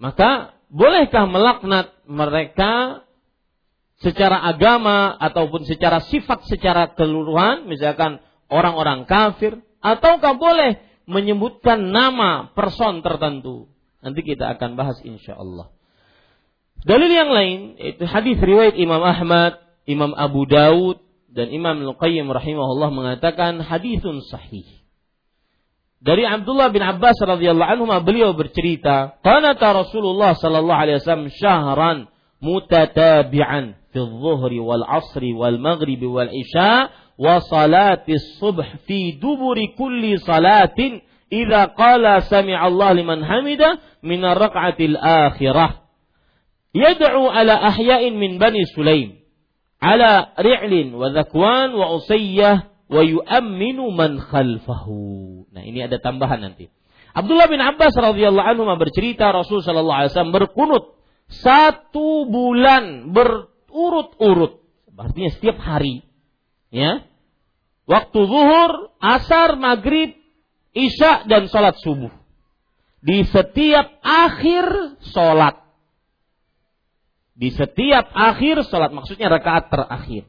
maka bolehkah melaknat mereka secara agama ataupun secara sifat secara keseluruhan misalkan orang-orang kafir ataukah boleh menyebutkan nama person tertentu. Nanti kita akan bahas insya Allah dalil yang lain itu hadis riwayat Imam Ahmad Imam Abu Daud dan Imam Al-Qayyim rahimahullah mengatakan hadisun sahih. Dari Abdullah bin Abbas radhiyallahu anhu beliau bercerita, "Qanata Rasulullah sallallahu alaihi wasallam syahran mutatabi'an في الظهر والعصر والمغرب والعشاء وصلاة الصبح في دبر كل صلاة إذا قال سمع الله لمن qala من الرقعة الآخرة يدعو على أحياء من بني سليم على min وذكوان Sulaim ويؤمن من خلفه. nah ini ada tambahan nanti Abdullah bin Abbas radhiyallahu anhu bercerita Rasul sallallahu alaihi wasallam berkunut satu bulan ber urut-urut. Artinya setiap hari. Ya. Waktu zuhur, asar, maghrib, isya, dan sholat subuh. Di setiap akhir sholat. Di setiap akhir sholat. Maksudnya rakaat terakhir.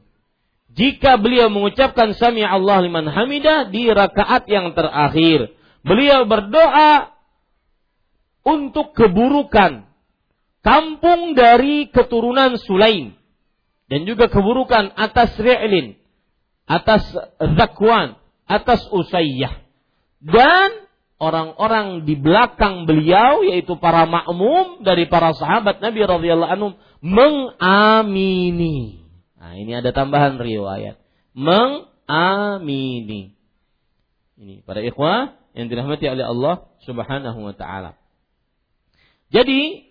Jika beliau mengucapkan sami Allah liman hamidah di rakaat yang terakhir. Beliau berdoa untuk keburukan kampung dari keturunan Sulaim dan juga keburukan atas Ri'lin, atas Zakwan, atas Usayyah. Dan orang-orang di belakang beliau yaitu para makmum dari para sahabat Nabi radhiyallahu mengamini. Nah, ini ada tambahan riwayat. Mengamini. Ini para ikhwah yang dirahmati oleh Allah Subhanahu wa taala. Jadi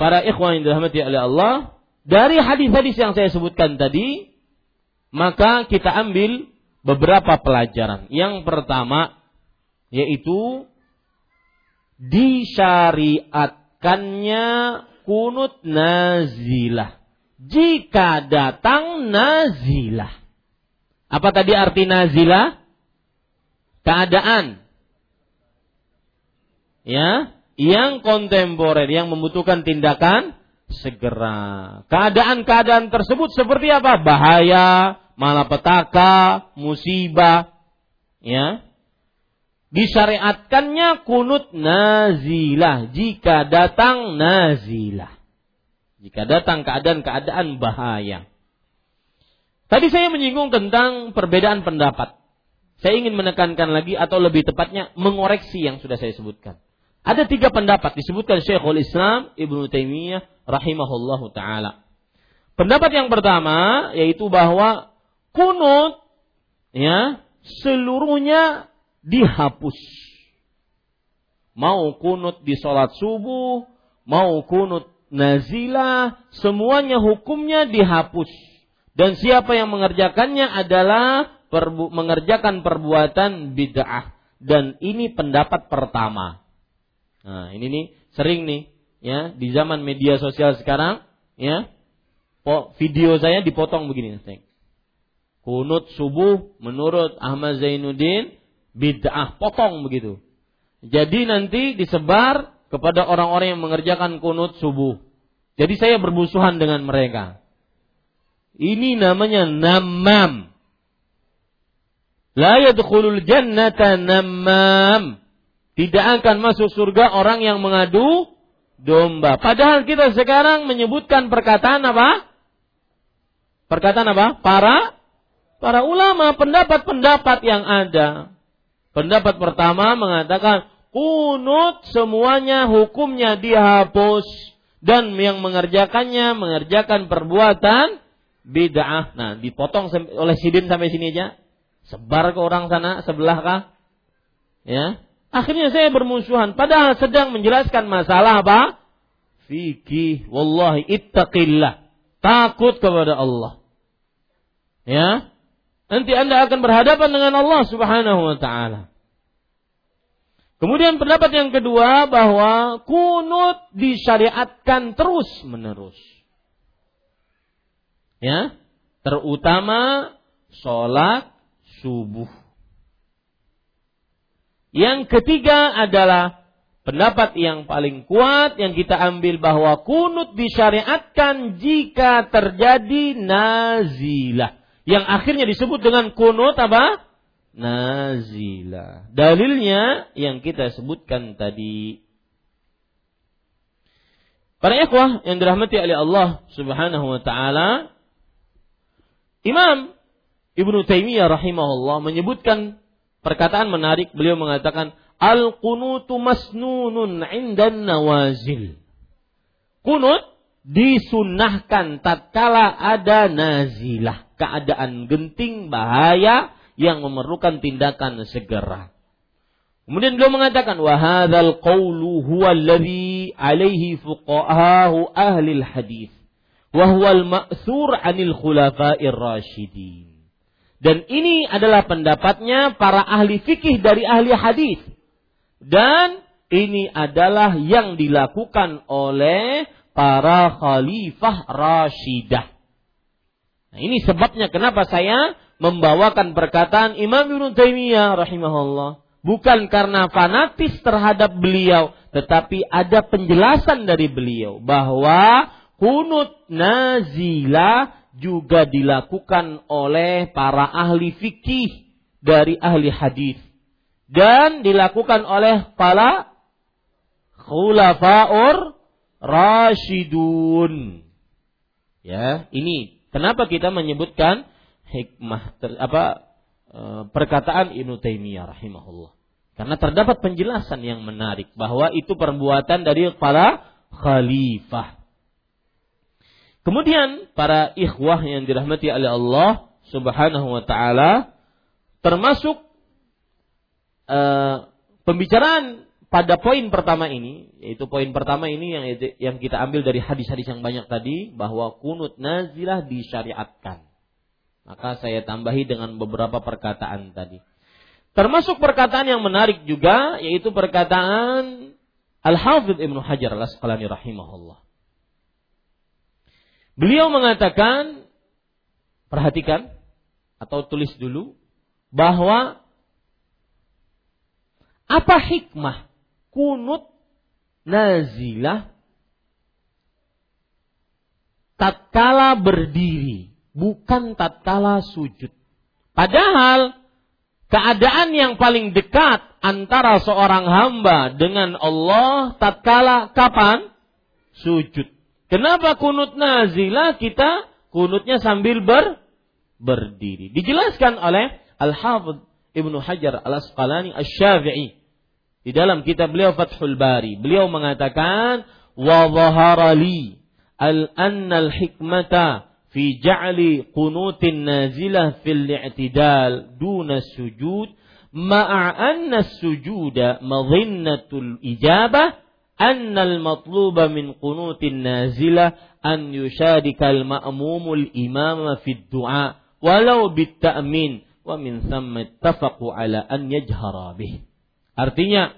para ikhwah yang dirahmati oleh Allah dari hadis-hadis yang saya sebutkan tadi, maka kita ambil beberapa pelajaran. Yang pertama yaitu disyariatkannya kunut nazilah. Jika datang nazilah. Apa tadi arti nazilah? Keadaan. Ya, yang kontemporer yang membutuhkan tindakan segera. Keadaan-keadaan tersebut seperti apa? Bahaya, malapetaka, musibah, ya. Disyariatkannya kunut nazilah jika datang nazilah. Jika datang keadaan-keadaan bahaya. Tadi saya menyinggung tentang perbedaan pendapat. Saya ingin menekankan lagi atau lebih tepatnya mengoreksi yang sudah saya sebutkan. Ada tiga pendapat disebutkan Syekhul Islam Ibnu Taimiyah rahimahullahu taala. Pendapat yang pertama yaitu bahwa kunut ya seluruhnya dihapus. Mau kunut di sholat subuh, mau kunut nazilah, semuanya hukumnya dihapus. Dan siapa yang mengerjakannya adalah perbu mengerjakan perbuatan bid'ah. Dan ini pendapat pertama. Nah, ini nih sering nih ya di zaman media sosial sekarang ya video saya dipotong begini kunut subuh menurut Ahmad Zainuddin bid'ah potong begitu. Jadi nanti disebar kepada orang-orang yang mengerjakan kunut subuh. Jadi saya bermusuhan dengan mereka. Ini namanya namam. La yadkhulul jannata namam tidak akan masuk surga orang yang mengadu domba. Padahal kita sekarang menyebutkan perkataan apa? Perkataan apa? Para para ulama pendapat-pendapat yang ada. Pendapat pertama mengatakan kunut semuanya hukumnya dihapus dan yang mengerjakannya mengerjakan perbuatan bid'ah. Nah, dipotong oleh sidin sampai sini aja. Sebar ke orang sana sebelah kah? Ya. Akhirnya saya bermusuhan padahal sedang menjelaskan masalah apa? Fikih. Wallahi ittaqillah. Takut kepada Allah. Ya. Nanti Anda akan berhadapan dengan Allah Subhanahu wa taala. Kemudian pendapat yang kedua bahwa kunut disyariatkan terus menerus. Ya, terutama sholat subuh. Yang ketiga adalah pendapat yang paling kuat yang kita ambil bahwa kunut disyariatkan jika terjadi nazilah. Yang akhirnya disebut dengan kunut apa? nazila. Dalilnya yang kita sebutkan tadi. Para ikhwah yang dirahmati oleh Allah Subhanahu wa taala, Imam Ibnu Taimiyah rahimahullah menyebutkan perkataan menarik. Beliau mengatakan, "Al-qunutu masnunun 'indan nawazil." Kunut disunnahkan tatkala ada nazilah, keadaan genting, bahaya, yang memerlukan tindakan segera. Kemudian beliau mengatakan wa hadzal qawlu huwa alladhi alaihi fuqahahu ahli hadis wa huwa al-ma'thur 'anil khulafa'ir rasyidin. Dan ini adalah pendapatnya para ahli fikih dari ahli hadis. Dan ini adalah yang dilakukan oleh para khalifah rasyidah. Nah, ini sebabnya kenapa saya membawakan perkataan Imam Ibn Taimiyah rahimahullah bukan karena fanatis terhadap beliau tetapi ada penjelasan dari beliau bahwa kunut nazila juga dilakukan oleh para ahli fikih dari ahli hadis dan dilakukan oleh para khulafaur rasyidun ya ini kenapa kita menyebutkan hikmah ter, apa e, perkataan Ibnu Taimiyah rahimahullah. Karena terdapat penjelasan yang menarik bahwa itu perbuatan dari para khalifah. Kemudian para ikhwah yang dirahmati oleh Allah Subhanahu wa taala termasuk uh, pembicaraan pada poin pertama ini yaitu poin pertama ini yang yang kita ambil dari hadis-hadis yang banyak tadi bahwa kunut nazilah disyariatkan. Maka saya tambahi dengan beberapa perkataan tadi. Termasuk perkataan yang menarik juga yaitu perkataan Al-Hafidh Ibnu Hajar Al-Asqalani rahimahullah. Beliau mengatakan perhatikan atau tulis dulu bahwa apa hikmah kunut nazilah tatkala berdiri bukan tatkala sujud. Padahal keadaan yang paling dekat antara seorang hamba dengan Allah tatkala kapan? Sujud. Kenapa kunut nazilah kita kunutnya sambil ber berdiri? Dijelaskan oleh Al-Hafidh Ibnu Hajar Al-Asqalani Asy-Syafi'i di dalam kitab beliau Fathul Bari. Beliau mengatakan wa dhahara li al-anna al-hikmata fi ja'li qunutin nazilah fil i'tidal duna sujud ma'a anna as-sujuda madhinnatul ijabah annal matluba min قنوت النازلة an yushadikal ma'mumul الإمام في du'a walau بالتأمين ومن wa min thamma ittafaqu ala an yajhara bih. Artinya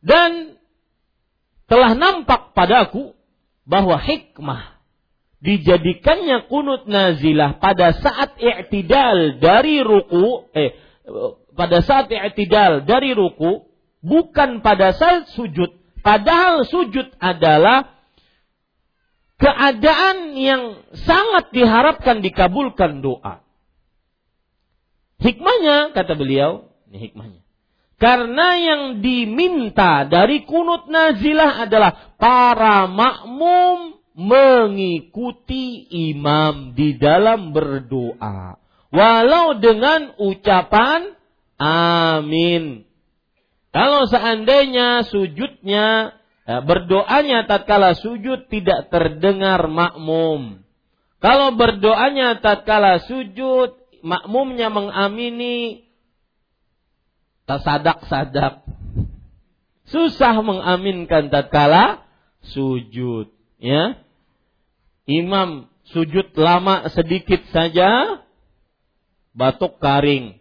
dan telah nampak padaku bahwa hikmah dijadikannya kunut nazilah pada saat i'tidal dari ruku eh pada saat i'tidal dari ruku bukan pada saat sujud padahal sujud adalah keadaan yang sangat diharapkan dikabulkan doa hikmahnya kata beliau ini hikmahnya karena yang diminta dari kunut nazilah adalah para makmum mengikuti imam di dalam berdoa. walau dengan ucapan amin. Kalau seandainya sujudnya ya, berdoanya tatkala sujud tidak terdengar makmum. Kalau berdoanya tatkala sujud makmumnya mengamini tersadak-sadak. Susah mengaminkan tatkala sujud, ya. Imam sujud lama sedikit saja batuk karing.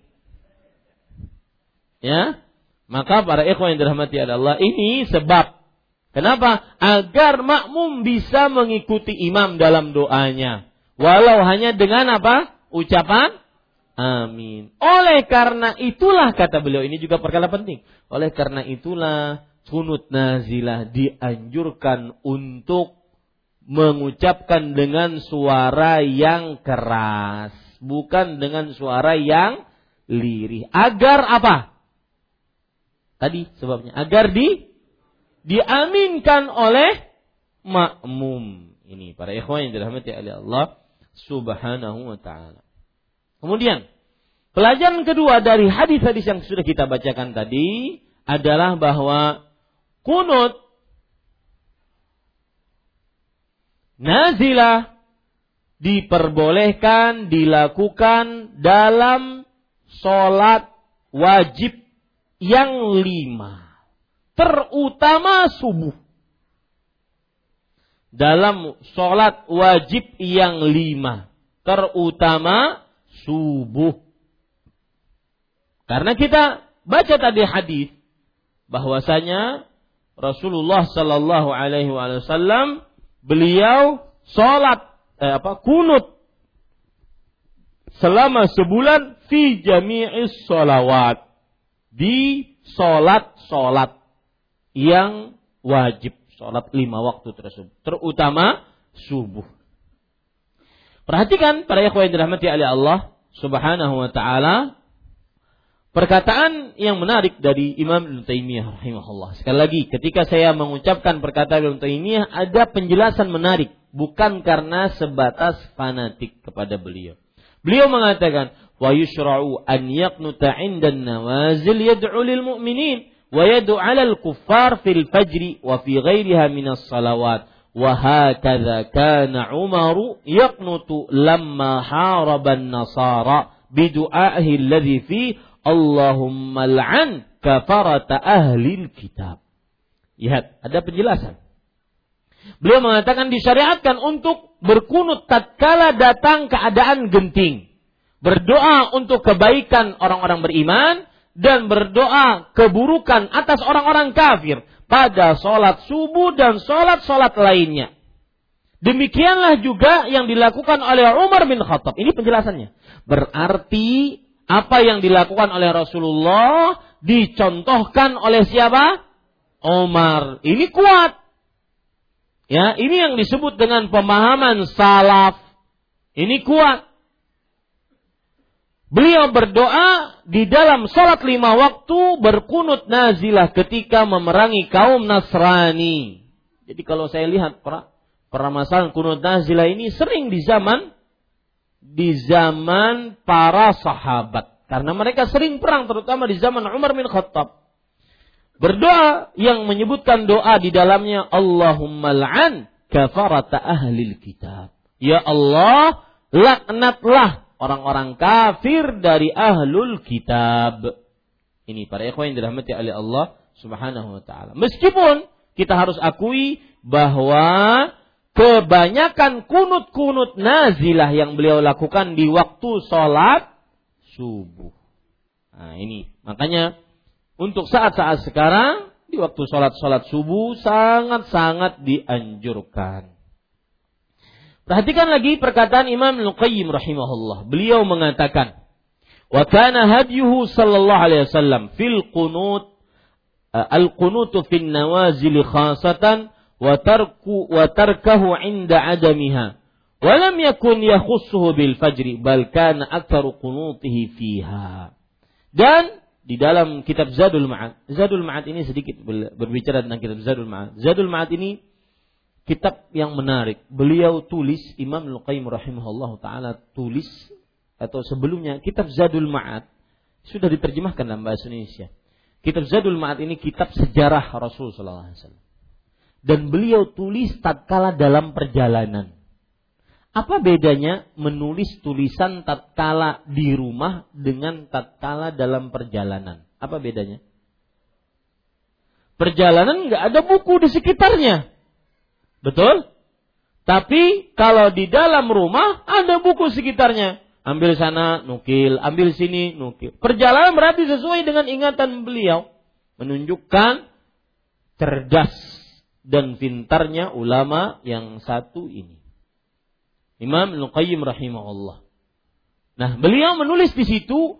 Ya. Maka para ikhwan yang dirahmati Allah ini sebab kenapa? Agar makmum bisa mengikuti imam dalam doanya. Walau hanya dengan apa? Ucapan amin. Oleh karena itulah kata beliau ini juga perkara penting. Oleh karena itulah kunut nazilah dianjurkan untuk mengucapkan dengan suara yang keras, bukan dengan suara yang lirih. Agar apa? Tadi sebabnya agar di diaminkan oleh makmum. Ini para ikhwan yang dirahmati oleh Allah Subhanahu wa taala. Kemudian, pelajaran kedua dari hadis-hadis yang sudah kita bacakan tadi adalah bahwa kunut nazilah diperbolehkan dilakukan dalam sholat wajib yang lima. Terutama subuh. Dalam sholat wajib yang lima. Terutama subuh. Karena kita baca tadi hadis bahwasanya Rasulullah Shallallahu Alaihi Wasallam beliau sholat eh, apa kunut selama sebulan fi jami'is sholawat di sholat yang wajib sholat lima waktu tersebut terutama subuh perhatikan para ikhwan dirahmati oleh Allah subhanahu wa taala Perkataan yang menarik dari Imam Ibn Taimiyah rahimahullah. Sekali lagi, ketika saya mengucapkan perkataan Ibn Taimiyah, ada penjelasan menarik. Bukan karena sebatas fanatik kepada beliau. Beliau mengatakan, wa yushra'u an yaqnuta 'inda nawazil yad'u lil mu'minin wa yad'u 'ala al-kuffar fil fajri wa fi ghairiha min as-salawat. Wa hakadha kana Umar yaqnutu lamma haraba an-nasara bidu'ahi alladhi fi Allahumma la'an kafarata ahlil kitab. Lihat, ada penjelasan. Beliau mengatakan disyariatkan untuk berkunut tatkala datang keadaan genting. Berdoa untuk kebaikan orang-orang beriman dan berdoa keburukan atas orang-orang kafir pada sholat subuh dan sholat-sholat lainnya. Demikianlah juga yang dilakukan oleh Umar bin Khattab. Ini penjelasannya. Berarti apa yang dilakukan oleh Rasulullah dicontohkan oleh siapa? Omar. Ini kuat. Ya, ini yang disebut dengan pemahaman salaf. Ini kuat. Beliau berdoa di dalam sholat lima waktu berkunut nazilah ketika memerangi kaum Nasrani. Jadi kalau saya lihat permasalahan kunut nazilah ini sering di zaman di zaman para sahabat. Karena mereka sering perang terutama di zaman Umar bin Khattab. Berdoa yang menyebutkan doa di dalamnya Allahumma la'an kafarata ahlil kitab. Ya Allah, laknatlah orang-orang kafir dari ahlul kitab. Ini para ikhwan yang dirahmati oleh Allah Subhanahu wa taala. Meskipun kita harus akui bahwa kebanyakan kunut-kunut nazilah yang beliau lakukan di waktu sholat subuh. Nah ini makanya untuk saat-saat sekarang di waktu sholat-sholat subuh sangat-sangat dianjurkan. Perhatikan lagi perkataan Imam Luqayyim rahimahullah. Beliau mengatakan, "Wa kana hadyuhu sallallahu alaihi wasallam fil qunut al-qunutu fin nawazil khasatan wa tarku wa tarkahu inda adamiha wa lam yakun yakhussuhu bil fajri bal kana aktsaru qunutihi fiha dan di dalam kitab Zadul Ma'ad Zadul Ma'ad ini sedikit berbicara tentang kitab Zadul Ma'ad Zadul Ma'ad ini kitab yang menarik beliau tulis Imam Luqayyim rahimahullah taala tulis atau sebelumnya kitab Zadul Ma'ad sudah diterjemahkan dalam bahasa Indonesia. Kitab Zadul Ma'ad ini kitab sejarah Rasul sallallahu alaihi wasallam. Dan beliau tulis tatkala dalam perjalanan. Apa bedanya menulis tulisan tatkala di rumah dengan tatkala dalam perjalanan? Apa bedanya? Perjalanan nggak ada buku di sekitarnya. Betul? Tapi kalau di dalam rumah ada buku sekitarnya. Ambil sana, nukil. Ambil sini, nukil. Perjalanan berarti sesuai dengan ingatan beliau. Menunjukkan cerdas dan pintarnya ulama yang satu ini. Imam Al-Qayyim rahimahullah. Nah, beliau menulis di situ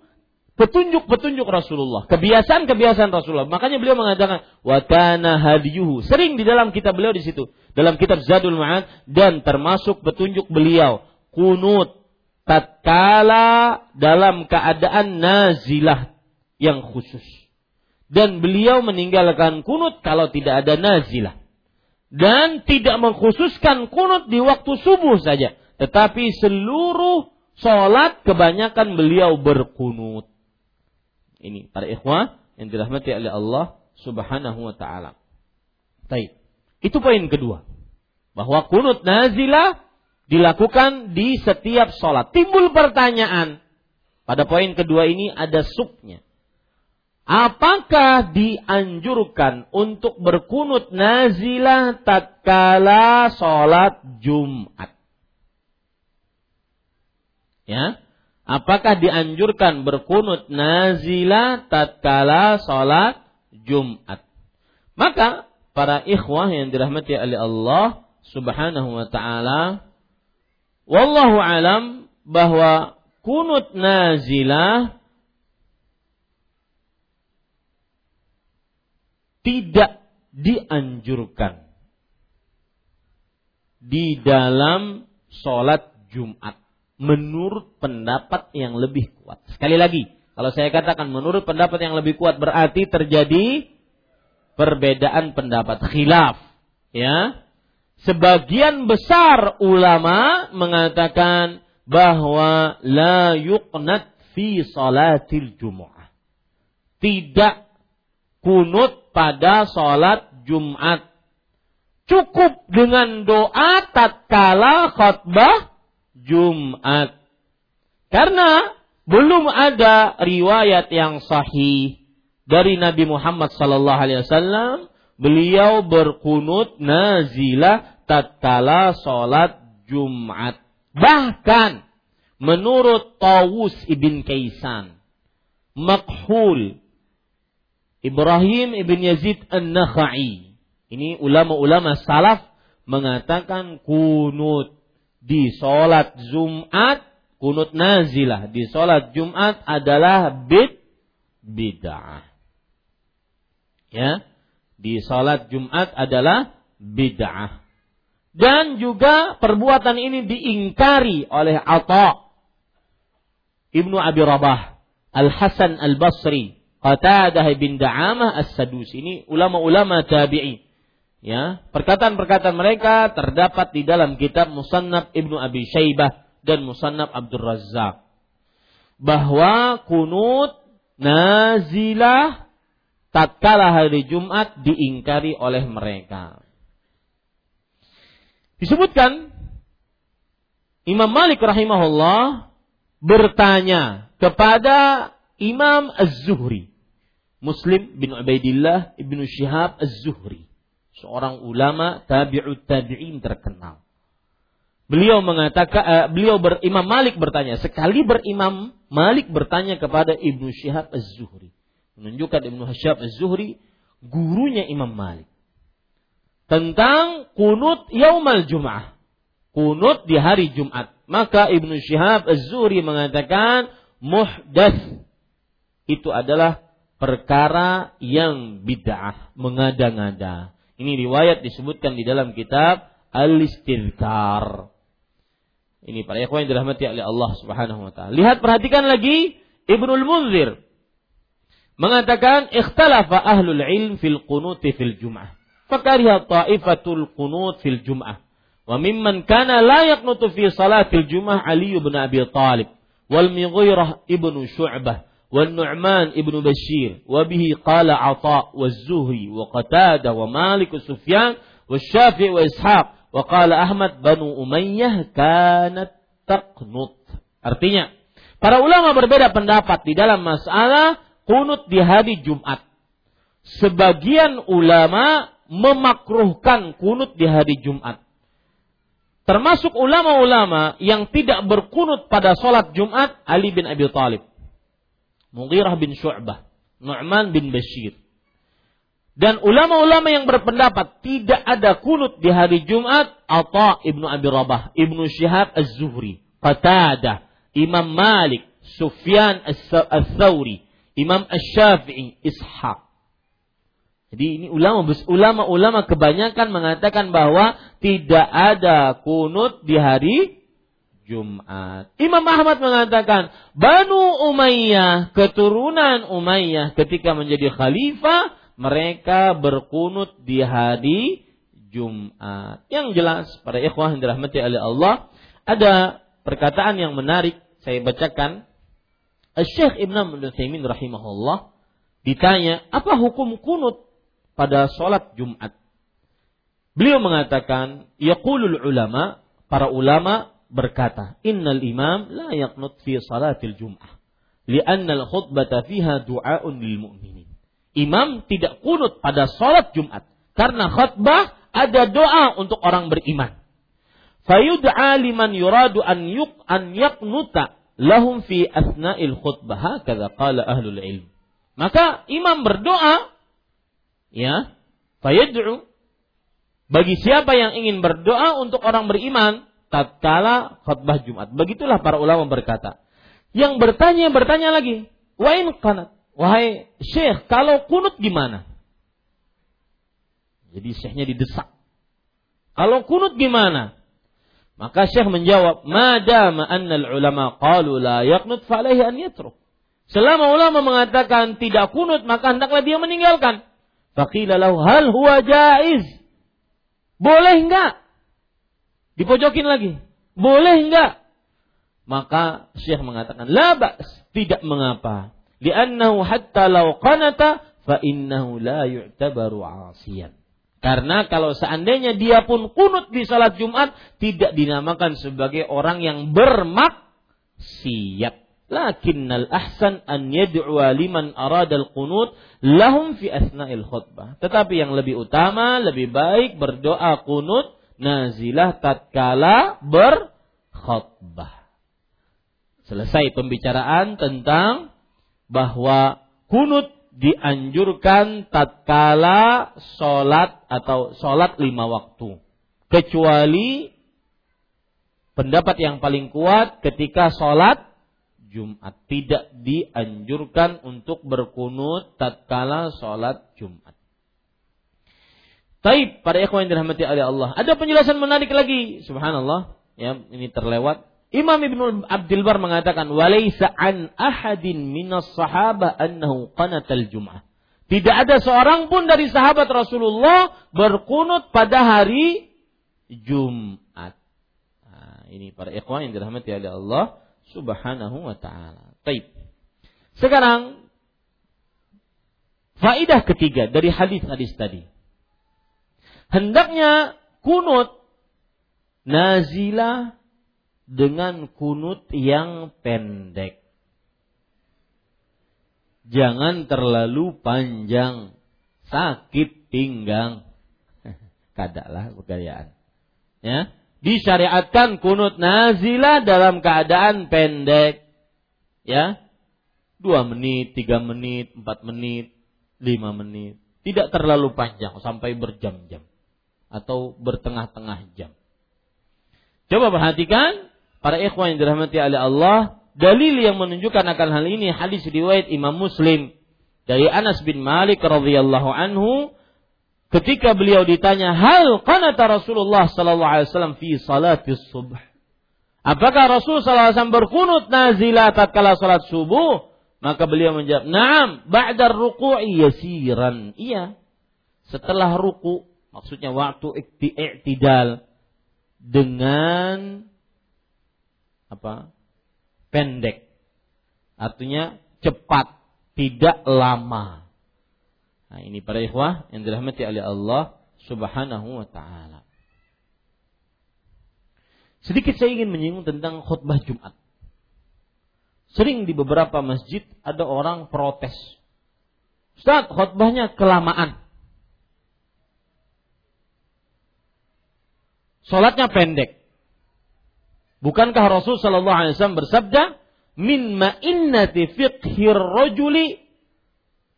petunjuk-petunjuk Rasulullah, kebiasaan-kebiasaan Rasulullah. Makanya beliau mengatakan wa kana hadiyuhu. Sering di dalam kitab beliau di situ, dalam kitab Zadul Ma'ad dan termasuk petunjuk beliau kunut tatkala dalam keadaan nazilah yang khusus. Dan beliau meninggalkan kunut kalau tidak ada nazilah. Dan tidak mengkhususkan kunut di waktu subuh saja. Tetapi seluruh sholat kebanyakan beliau berkunut. Ini para ikhwah yang dirahmati oleh Allah subhanahu wa ta'ala. Baik. Itu poin kedua. Bahwa kunut nazilah dilakukan di setiap sholat. Timbul pertanyaan. Pada poin kedua ini ada subnya. Apakah dianjurkan untuk berkunut nazilah tatkala sholat Jumat? Ya, apakah dianjurkan berkunut nazilah tatkala sholat Jumat? Maka para ikhwah yang dirahmati oleh Allah Subhanahu wa taala Wallahu alam bahwa kunut nazilah tidak dianjurkan di dalam sholat Jumat menurut pendapat yang lebih kuat. Sekali lagi, kalau saya katakan menurut pendapat yang lebih kuat berarti terjadi perbedaan pendapat khilaf, ya sebagian besar ulama mengatakan bahwa la yuqnat fi salatil jumu'ah. Tidak kunut pada salat Jumat. Cukup dengan doa tatkala khutbah Jumat. Karena belum ada riwayat yang sahih dari Nabi Muhammad sallallahu alaihi wasallam beliau berkunut nazilah tatkala sholat Jumat. Bahkan menurut Tawus ibn Kaisan, Makhul, Ibrahim ibn Yazid An-Nakhai. Ini ulama-ulama salaf mengatakan kunut di sholat Jumat, kunut nazilah di sholat Jumat adalah bid bid'ah. Ya, di salat Jumat adalah bid'ah. Dan juga perbuatan ini diingkari oleh Atha Ibnu Abi Rabah, Al Hasan Al Basri, Qatadah bin Da'amah As-Sadus. Ini ulama-ulama tabi'i. Ya, perkataan-perkataan mereka terdapat di dalam kitab Musannaf Ibnu Abi Syaibah dan Musannaf Abdul Razzaq. Bahwa kunut nazilah tatkala hari Jumat diingkari oleh mereka. Disebutkan Imam Malik rahimahullah bertanya kepada Imam Az-Zuhri. Muslim bin Ubaidillah ibnu Syihab Az-Zuhri. Seorang ulama tabi'ut tabi'in terkenal. Beliau mengatakan, uh, beliau ber, Imam Malik bertanya, sekali berimam Malik bertanya kepada Ibnu Syihab Az-Zuhri menunjukkan Ibnu Hasyab Az-Zuhri gurunya Imam Malik tentang kunut yaumal Jum'ah. Kunut di hari Jumat. Maka Ibnu Syihab Az-Zuhri mengatakan muhdats itu adalah perkara yang bid'ah, mengada-ngada. Ini riwayat disebutkan di dalam kitab Al-Istidkar. Ini para ikhwan yang dirahmati oleh Allah Subhanahu wa taala. Lihat perhatikan lagi Ibnul Munzir mengatakan ikhtalafa ahlul ilm fil qunuti fil jum'ah. Fakariha ta'ifatul qunut fil jum'ah. Wa mimman kana la yaqnutu fi salatil jum'ah Ali bin Abi Talib. wal Mughirah ibnu Syu'bah والنعمان ابن بشير وبه قال عطاء والزهري وقتادة ومالك وسفيان والشافعي وإسحاق وقال أحمد بنو أمية كانت تقنط artinya para ulama berbeda pendapat di dalam masalah kunut di hari Jumat sebagian ulama memakruhkan kunut di hari Jumat termasuk ulama-ulama yang tidak berkunut pada sholat Jumat Ali bin Abi Thalib Mughirah bin Syu'bah, Nu'man bin Bashir. Dan ulama-ulama yang berpendapat tidak ada kunut di hari Jumat, Atha ibnu Abi Rabah, ibnu Syihab Az-Zuhri, Qatadah, Imam Malik, Sufyan Az-Thawri, Imam Ash-Syafi'i, Ishaq. Jadi ini ulama ulama-ulama kebanyakan mengatakan bahwa tidak ada kunut di hari Jumat. Imam Ahmad mengatakan, Banu Umayyah, keturunan Umayyah ketika menjadi khalifah, mereka berkunut di hari Jumat. Yang jelas, para ikhwah yang dirahmati oleh Allah, ada perkataan yang menarik, saya bacakan. Syekh Ibn Abdul rahimahullah ditanya, apa hukum kunut pada sholat Jumat? Beliau mengatakan, yaqulul ulama, para ulama berkata, "Innal imam la yaqnut fi salatil jum'ah, li'anna al-khutbata fiha du'aun lil mu'minin." Imam tidak kunut pada salat Jumat karena khutbah ada doa untuk orang beriman. Fayud'a liman yuradu an yuq an yaqnuta lahum fi asna'il khutbah hakadha qala ahlul ilm. Maka imam berdoa ya, fayad'u bagi siapa yang ingin berdoa untuk orang beriman, tatkala khutbah Jumat. Begitulah para ulama berkata. Yang bertanya bertanya lagi, wain kanat, wahai syekh, kalau kunut gimana? Jadi syekhnya didesak. Kalau kunut gimana? Maka syekh menjawab, madama annal ulama qalu la yaqnut falaihi an yatruk. Selama ulama mengatakan tidak kunut, maka hendaklah dia meninggalkan. Faqila lahu hal huwa jaiz? Boleh enggak? Dipojokin lagi. Boleh enggak? Maka Syekh mengatakan, la ba's, tidak mengapa. Li'annahu hatta law qanata fa innahu la yu'tabaru 'asiyan. Karena kalau seandainya dia pun kunut di salat Jumat tidak dinamakan sebagai orang yang bermaksiat. Lakinnal ahsan an yad'u liman aradal qunut lahum fi asna'il khutbah. Tetapi yang lebih utama, lebih baik berdoa kunut nazilah tatkala berkhutbah. Selesai pembicaraan tentang bahwa kunut dianjurkan tatkala sholat atau sholat lima waktu. Kecuali pendapat yang paling kuat ketika sholat Jumat. Tidak dianjurkan untuk berkunut tatkala sholat Jumat. Taib para ikhwan yang dirahmati oleh Allah. Ada penjelasan menarik lagi. Subhanallah. Ya, ini terlewat. Imam Ibnu Abdul Bar mengatakan walaisa an ahadin minas sahabah annahu qanatal jum'ah. Tidak ada seorang pun dari sahabat Rasulullah berkunut pada hari Jumat. Nah, ini para ikhwan yang dirahmati oleh Allah Subhanahu wa taala. Taib. Sekarang faidah ketiga dari hadis-hadis tadi hendaknya kunut nazilah dengan kunut yang pendek. Jangan terlalu panjang, sakit pinggang. Kadaklah kekayaan. Ya, disyariatkan kunut nazilah dalam keadaan pendek. Ya, dua menit, tiga menit, empat menit, lima menit. Tidak terlalu panjang sampai berjam-jam atau bertengah-tengah jam. Coba perhatikan para ikhwan yang dirahmati oleh Allah, dalil yang menunjukkan akan hal ini hadis riwayat Imam Muslim dari Anas bin Malik radhiyallahu anhu ketika beliau ditanya hal qanata Rasulullah sallallahu alaihi wasallam fi salati subuh Apakah Rasul sallallahu alaihi wasallam berkunut nazilah tatkala salat subuh? Maka beliau menjawab, "Na'am, ba'da ruku'i yasiran." Iya. Setelah ruku Maksudnya waktu i'tidal dengan apa? pendek. Artinya cepat, tidak lama. Nah, ini para ikhwah yang dirahmati oleh Allah Subhanahu wa taala. Sedikit saya ingin menyinggung tentang khutbah Jumat. Sering di beberapa masjid ada orang protes. Ustaz, khutbahnya kelamaan. Salatnya pendek. Bukankah Rasul sallallahu alaihi wasallam bersabda, "Min ma'innati fiqhir rajuli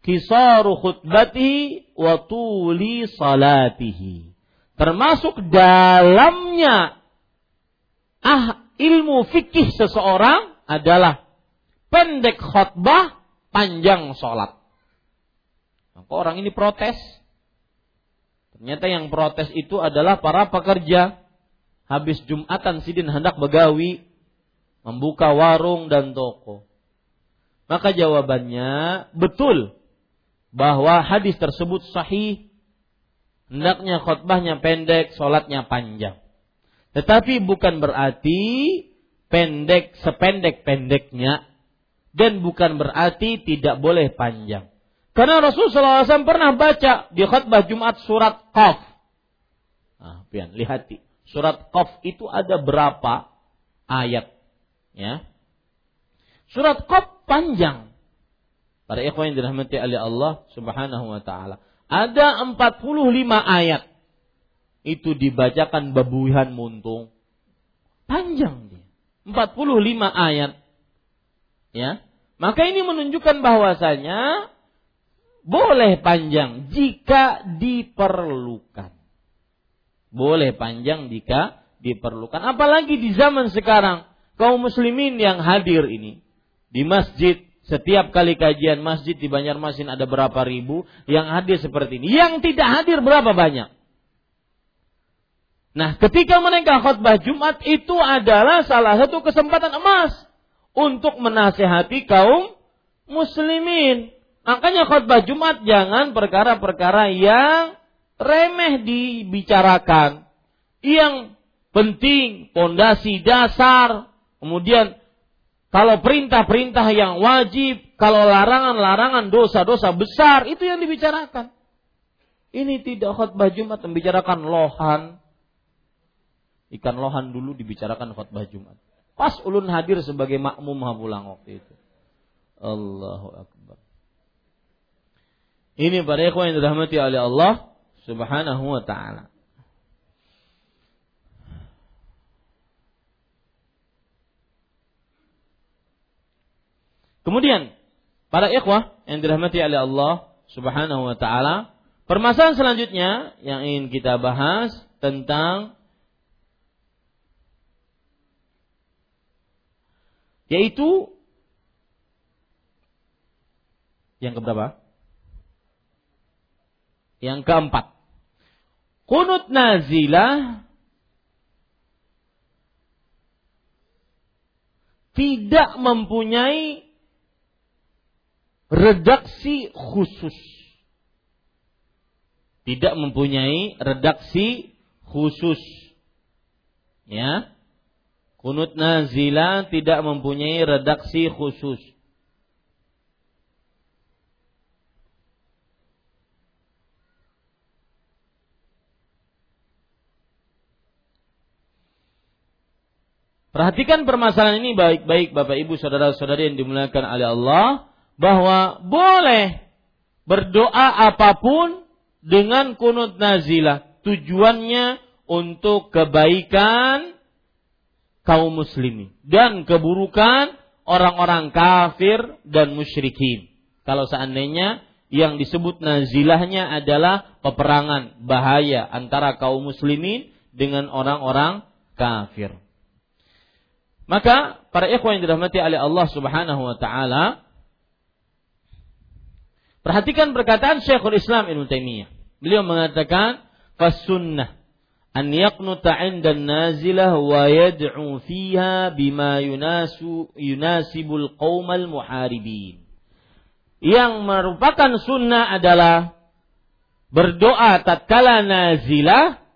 kisaru khutbatihi wa tuli salatihi." Termasuk dalamnya ah ilmu fikih seseorang adalah pendek khutbah, panjang sholat. Maka orang ini protes. Ternyata yang protes itu adalah para pekerja. Habis Jumatan Sidin hendak begawi, membuka warung dan toko. Maka jawabannya betul bahwa hadis tersebut sahih. Hendaknya khutbahnya pendek, sholatnya panjang. Tetapi bukan berarti pendek sependek-pendeknya dan bukan berarti tidak boleh panjang. Karena Rasulullah SAW pernah baca di khutbah Jumat surat Qaf. Nah, pian, lihat surat Qaf itu ada berapa ayat? Ya. Surat Qaf panjang. Para ikhwan yang dirahmati oleh Allah Subhanahu wa taala. Ada 45 ayat. Itu dibacakan babuihan muntung. Panjang dia. 45 ayat. Ya. Maka ini menunjukkan bahwasanya boleh panjang jika diperlukan. Boleh panjang jika diperlukan. Apalagi di zaman sekarang kaum muslimin yang hadir ini di masjid setiap kali kajian masjid di Banjarmasin ada berapa ribu yang hadir seperti ini. Yang tidak hadir berapa banyak? Nah, ketika mereka khutbah Jumat itu adalah salah satu kesempatan emas untuk menasehati kaum muslimin. Makanya khutbah Jumat jangan perkara-perkara yang remeh dibicarakan. Yang penting, pondasi dasar. Kemudian kalau perintah-perintah yang wajib, kalau larangan-larangan dosa-dosa besar, itu yang dibicarakan. Ini tidak khutbah Jumat membicarakan lohan. Ikan lohan dulu dibicarakan khutbah Jumat. Pas ulun hadir sebagai makmum pulang waktu itu. Allahu Akbar. Ini para ikhwan yang dirahmati oleh Allah Subhanahu wa taala. Kemudian para ikhwah yang dirahmati oleh Allah Subhanahu wa taala, permasalahan selanjutnya yang ingin kita bahas tentang yaitu yang keberapa? Yang keempat. Kunut nazilah tidak mempunyai redaksi khusus. Tidak mempunyai redaksi khusus. Ya. Kunut nazilah tidak mempunyai redaksi khusus. Perhatikan permasalahan ini baik-baik Bapak Ibu saudara-saudari yang dimuliakan oleh Allah bahwa boleh berdoa apa pun dengan kunut nazilah. Tujuannya untuk kebaikan kaum muslimin dan keburukan orang-orang kafir dan musyrikin. Kalau seandainya yang disebut nazilahnya adalah peperangan bahaya antara kaum muslimin dengan orang-orang kafir. Maka para ikhwan yang dirahmati oleh Allah Subhanahu wa taala perhatikan perkataan Syekhul Islam Ibnu Taimiyah. Beliau mengatakan fasunnah an yaqnuta 'inda nazilah wa yad'u fiha bima yunasu yunasibul qaumal muharibin. Yang merupakan sunnah adalah berdoa tatkala nazilah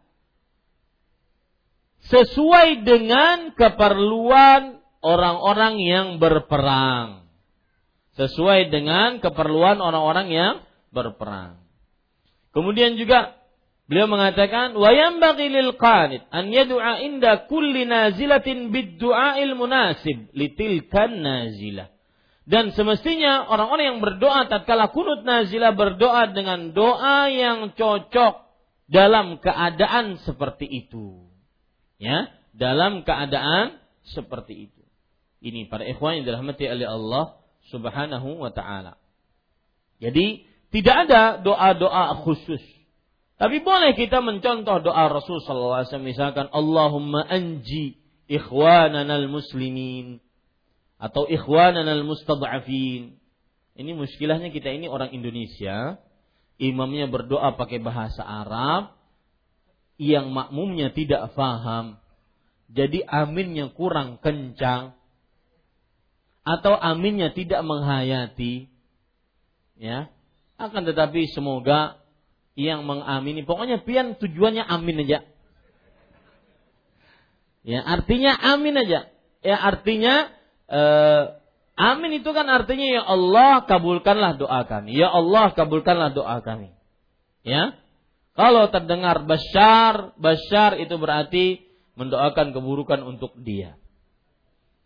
sesuai dengan keperluan orang-orang yang berperang. Sesuai dengan keperluan orang-orang yang berperang. Kemudian juga beliau mengatakan wa yanbaghi lil qanit an yad'a inda kulli nazilatin bid-du'ail munasib litilkan nazilah. Dan semestinya orang-orang yang berdoa tatkala kunut nazilah berdoa dengan doa yang cocok dalam keadaan seperti itu. Ya, dalam keadaan seperti itu. Ini para ikhwan yang dirahmati oleh Allah Subhanahu wa taala. Jadi tidak ada doa-doa khusus. Tapi boleh kita mencontoh doa Rasul sallallahu alaihi wasallam misalkan Allahumma anji ikhwanana muslimin atau ikhwanana mustad'afin. Ini muskilahnya kita ini orang Indonesia, imamnya berdoa pakai bahasa Arab, yang makmumnya tidak faham. Jadi aminnya kurang kencang atau aminnya tidak menghayati. Ya. Akan tetapi semoga yang mengamini pokoknya pian tujuannya amin aja. Ya, artinya amin aja. Ya, artinya eh, amin itu kan artinya ya Allah kabulkanlah doa kami. Ya Allah kabulkanlah doa kami. Ya. Kalau terdengar besar, besar itu berarti mendoakan keburukan untuk dia.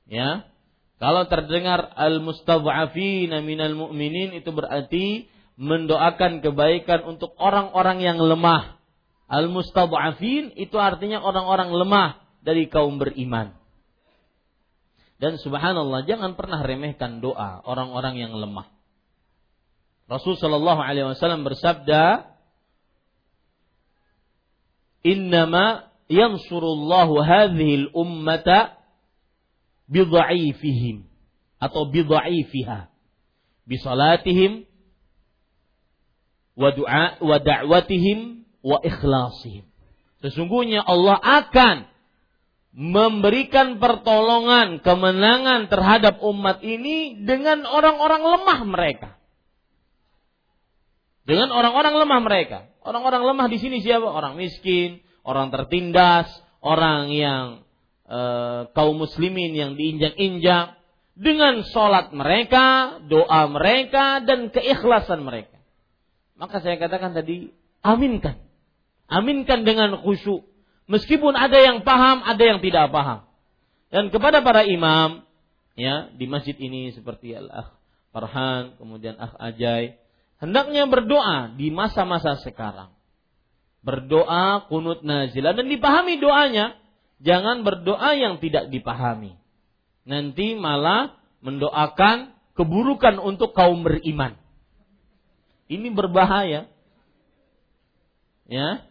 Ya. Kalau terdengar al-mustadhafina minal mu'minin itu berarti mendoakan kebaikan untuk orang-orang yang lemah. Al-mustadhafin itu artinya orang-orang lemah dari kaum beriman. Dan subhanallah jangan pernah remehkan doa orang-orang yang lemah. Rasul sallallahu alaihi wasallam bersabda, "Innama yansurullahu hadhil ummata bidha'ifihim atau bidha'ifiha bi salatihim wa du'a wa da'watihim wa ikhlasihim. Sesungguhnya Allah akan memberikan pertolongan, kemenangan terhadap umat ini dengan orang-orang lemah mereka. Dengan orang-orang lemah mereka. Orang-orang lemah di sini siapa? Orang miskin, orang tertindas, orang yang e, kaum muslimin yang diinjak-injak dengan sholat mereka, doa mereka, dan keikhlasan mereka. Maka saya katakan tadi, aminkan. Aminkan dengan khusyuk Meskipun ada yang paham, ada yang tidak paham. Dan kepada para imam, ya di masjid ini seperti Al-Akh Farhan, kemudian Akh Ajai, hendaknya berdoa di masa-masa sekarang. Berdoa kunut nazilah dan dipahami doanya. Jangan berdoa yang tidak dipahami. Nanti malah mendoakan keburukan untuk kaum beriman. Ini berbahaya. Ya,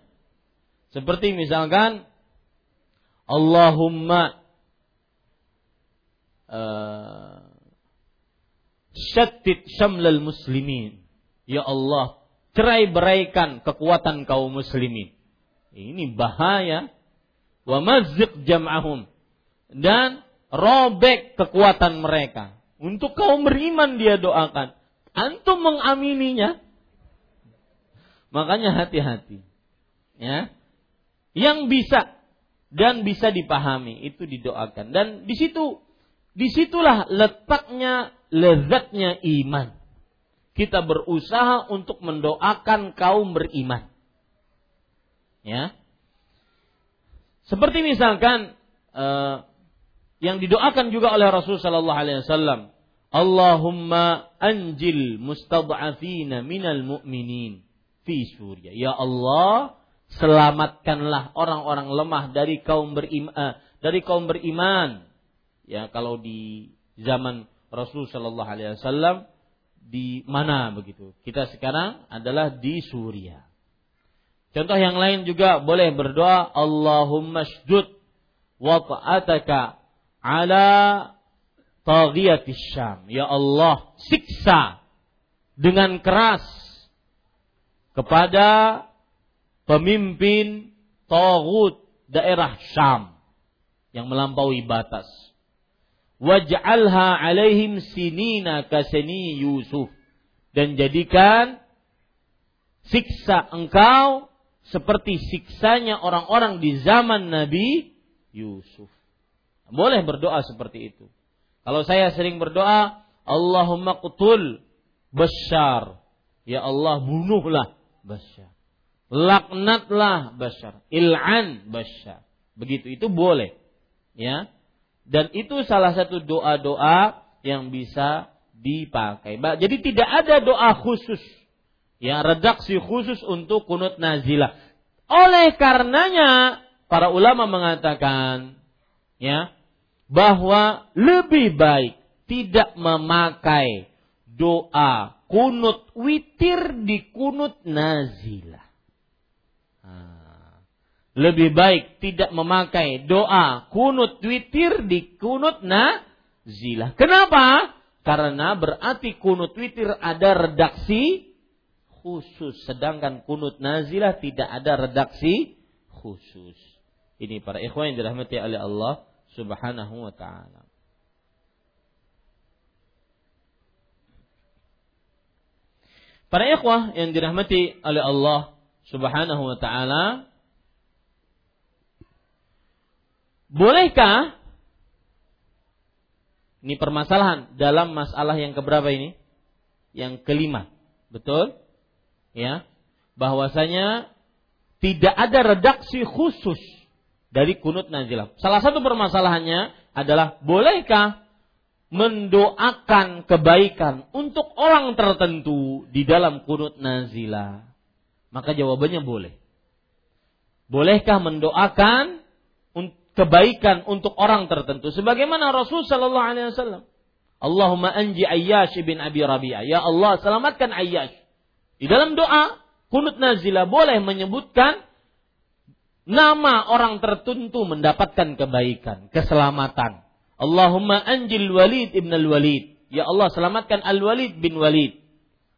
seperti misalkan Allahumma uh, syattit syamlal muslimin. Ya Allah, cerai beraikan kekuatan kaum muslimin. Ini bahaya. Wa mazziq jam'ahum. Dan robek kekuatan mereka. Untuk kaum beriman dia doakan. Antum mengamininya. Makanya hati-hati. Ya yang bisa dan bisa dipahami itu didoakan dan di situ di situlah letaknya lezatnya iman kita berusaha untuk mendoakan kaum beriman. Ya. Seperti misalkan uh, yang didoakan juga oleh Rasul Shallallahu Alaihi Wasallam Allahumma anjil mustad'afina minal mu'minin fi Suriah ya Allah selamatkanlah orang-orang lemah dari kaum beriman eh, dari kaum beriman. Ya kalau di zaman Rasul Shallallahu Alaihi Wasallam di mana begitu? Kita sekarang adalah di Suriah. Contoh yang lain juga boleh berdoa Allahumma shdud wa ala taghiyatis syam. Ya Allah siksa dengan keras kepada pemimpin Tawud daerah Syam yang melampaui batas. Waj'alha alaihim sinina kaseni Yusuf dan jadikan siksa engkau seperti siksanya orang-orang di zaman Nabi Yusuf. Boleh berdoa seperti itu. Kalau saya sering berdoa, Allahumma qutul Bashar. Ya Allah bunuhlah Bashar. Laknatlah Bashar. Il'an Bashar. Begitu itu boleh. Ya. Dan itu salah satu doa-doa yang bisa dipakai. Jadi tidak ada doa khusus ya redaksi khusus untuk kunut nazilah. Oleh karenanya para ulama mengatakan ya bahwa lebih baik tidak memakai doa kunut witir di kunut nazilah. Lebih baik tidak memakai doa kunut witir di kunut nazilah. Kenapa? Karena berarti kunut witir ada redaksi khusus. Sedangkan kunut nazilah tidak ada redaksi khusus. Ini para ikhwan yang dirahmati oleh Allah subhanahu wa ta'ala. Para ikhwah yang dirahmati oleh Allah subhanahu wa ta'ala. Bolehkah ini permasalahan dalam masalah yang keberapa ini? Yang kelima. Betul? Ya. Bahwasanya tidak ada redaksi khusus dari kunut nazilah. Salah satu permasalahannya adalah bolehkah mendoakan kebaikan untuk orang tertentu di dalam kunut nazilah? Maka jawabannya boleh. Bolehkah mendoakan kebaikan untuk orang tertentu. Sebagaimana Rasul sallallahu alaihi wasallam. Allahumma anji Ayyash bin Abi Rabi'ah. Ya Allah selamatkan Ayyash. Di dalam doa kunut nazilah boleh menyebutkan nama orang tertentu mendapatkan kebaikan keselamatan. Allahumma anjil Walid ibn al-Walid. Ya Allah selamatkan al-Walid bin Walid.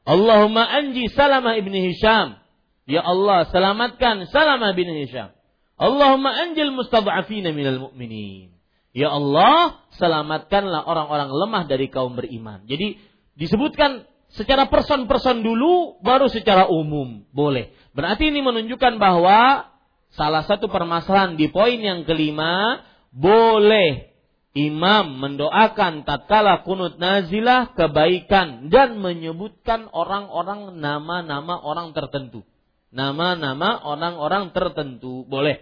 Allahumma anji Salamah ibn Hisham. Ya Allah selamatkan Salamah bin Hisham Allahumma anjil mustad'afina minal mu'minin. Ya Allah, selamatkanlah orang-orang lemah dari kaum beriman. Jadi disebutkan secara person-person dulu, baru secara umum. Boleh. Berarti ini menunjukkan bahwa salah satu permasalahan di poin yang kelima, boleh imam mendoakan tatkala kunut nazilah kebaikan dan menyebutkan orang-orang nama-nama orang tertentu nama-nama orang-orang tertentu boleh.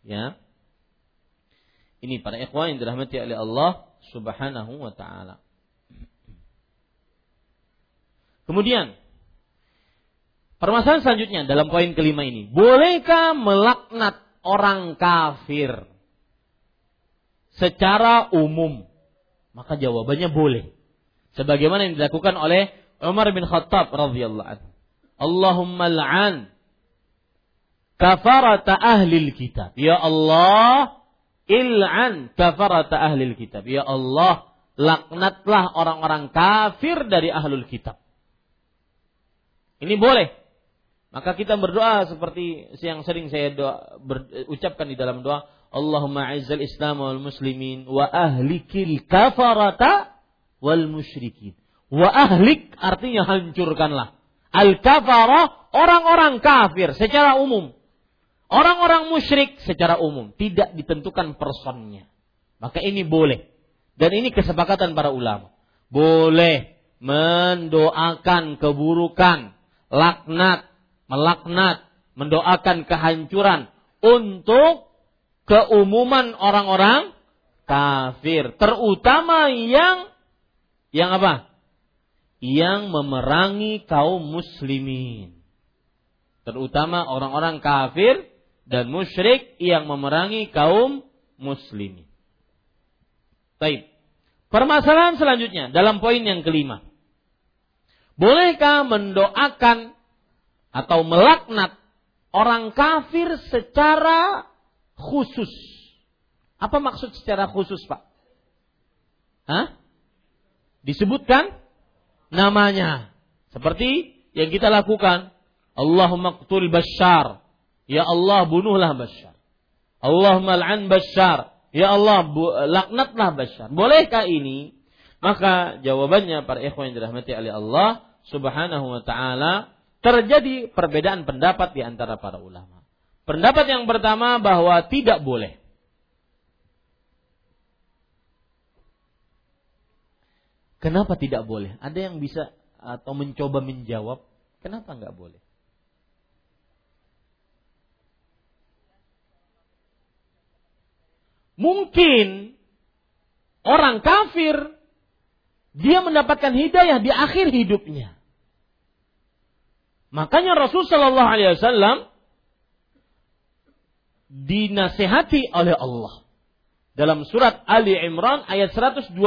Ya. Ini para ikhwan yang dirahmati oleh Allah Subhanahu wa taala. Kemudian permasalahan selanjutnya dalam poin kelima ini, bolehkah melaknat orang kafir secara umum? Maka jawabannya boleh. Sebagaimana yang dilakukan oleh Umar bin Khattab radhiyallahu anhu. Allahumma la'an kafarata ahlil kitab. Ya Allah, il'an kafarata ahlil kitab. Ya Allah, laknatlah orang-orang kafir dari ahlul kitab. Ini boleh. Maka kita berdoa seperti yang sering saya doa, ber, ucapkan di dalam doa, Allahumma izzal Islam wal muslimin wa ahlikil kafarata wal musyrikin. Wa ahlik artinya hancurkanlah Al-kafarah orang-orang kafir secara umum. Orang-orang musyrik secara umum tidak ditentukan personnya. Maka ini boleh. Dan ini kesepakatan para ulama. Boleh mendoakan keburukan, laknat, melaknat, mendoakan kehancuran untuk keumuman orang-orang kafir, terutama yang yang apa? Yang memerangi kaum muslimin. Terutama orang-orang kafir dan musyrik yang memerangi kaum muslimin. Baik. Permasalahan selanjutnya dalam poin yang kelima. Bolehkah mendoakan atau melaknat orang kafir secara khusus? Apa maksud secara khusus, Pak? Hah? Disebutkan namanya. Seperti yang kita lakukan. Allahumma qtul Bashar. Ya Allah bunuhlah Bashar. Allahumma al'an Bashar. Ya Allah laknatlah Bashar. Bolehkah ini? Maka jawabannya para ikhwan yang dirahmati oleh Allah Subhanahu wa taala terjadi perbedaan pendapat di antara para ulama. Pendapat yang pertama bahwa tidak boleh. Kenapa tidak boleh? Ada yang bisa atau mencoba menjawab, kenapa nggak boleh? Mungkin orang kafir dia mendapatkan hidayah di akhir hidupnya. Makanya Rasul Shallallahu Alaihi Wasallam dinasehati oleh Allah dalam surat Ali Imran ayat 128.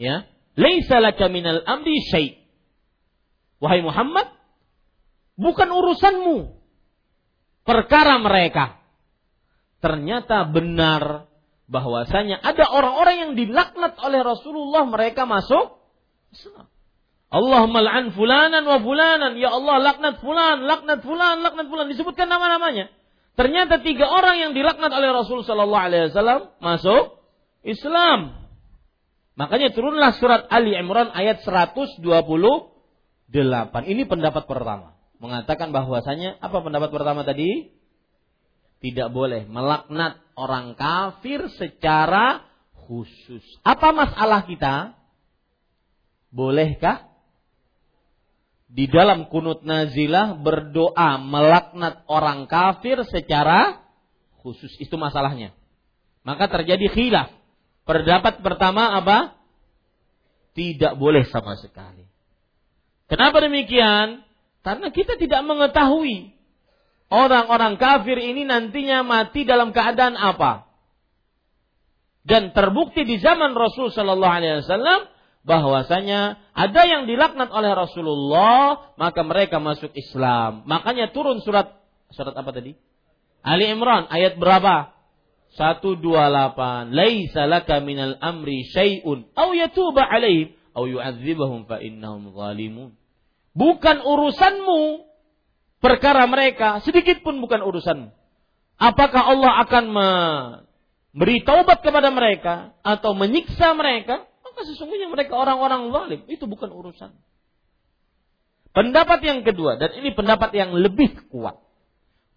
Ya, "Laisa laka minal amri syai." Wahai Muhammad, bukan urusanmu perkara mereka ternyata benar bahwasanya ada orang-orang yang dilaknat oleh Rasulullah mereka masuk Islam. Allahumma la'an fulanan wa fulanan. Ya Allah laknat fulan, laknat fulan, laknat fulan. Disebutkan nama-namanya. Ternyata tiga orang yang dilaknat oleh Rasul Sallallahu masuk Islam. Makanya turunlah surat Ali Imran ayat 128. Ini pendapat pertama. Mengatakan bahwasanya apa pendapat pertama tadi? tidak boleh melaknat orang kafir secara khusus. Apa masalah kita? Bolehkah di dalam kunut nazilah berdoa melaknat orang kafir secara khusus? Itu masalahnya. Maka terjadi khilaf. Pendapat pertama apa? Tidak boleh sama sekali. Kenapa demikian? Karena kita tidak mengetahui orang-orang kafir ini nantinya mati dalam keadaan apa? Dan terbukti di zaman Rasul Shallallahu Alaihi Wasallam bahwasanya ada yang dilaknat oleh Rasulullah maka mereka masuk Islam. Makanya turun surat surat apa tadi? Ali Imran ayat berapa? 128. Laisa laka minal amri syai'un aw yatuba alaihim aw yu'adzibahum fa innahum zalimun. Bukan urusanmu perkara mereka sedikit pun bukan urusan. Apakah Allah akan memberi taubat kepada mereka atau menyiksa mereka? Maka sesungguhnya mereka orang-orang zalim. Itu bukan urusan. Pendapat yang kedua dan ini pendapat yang lebih kuat.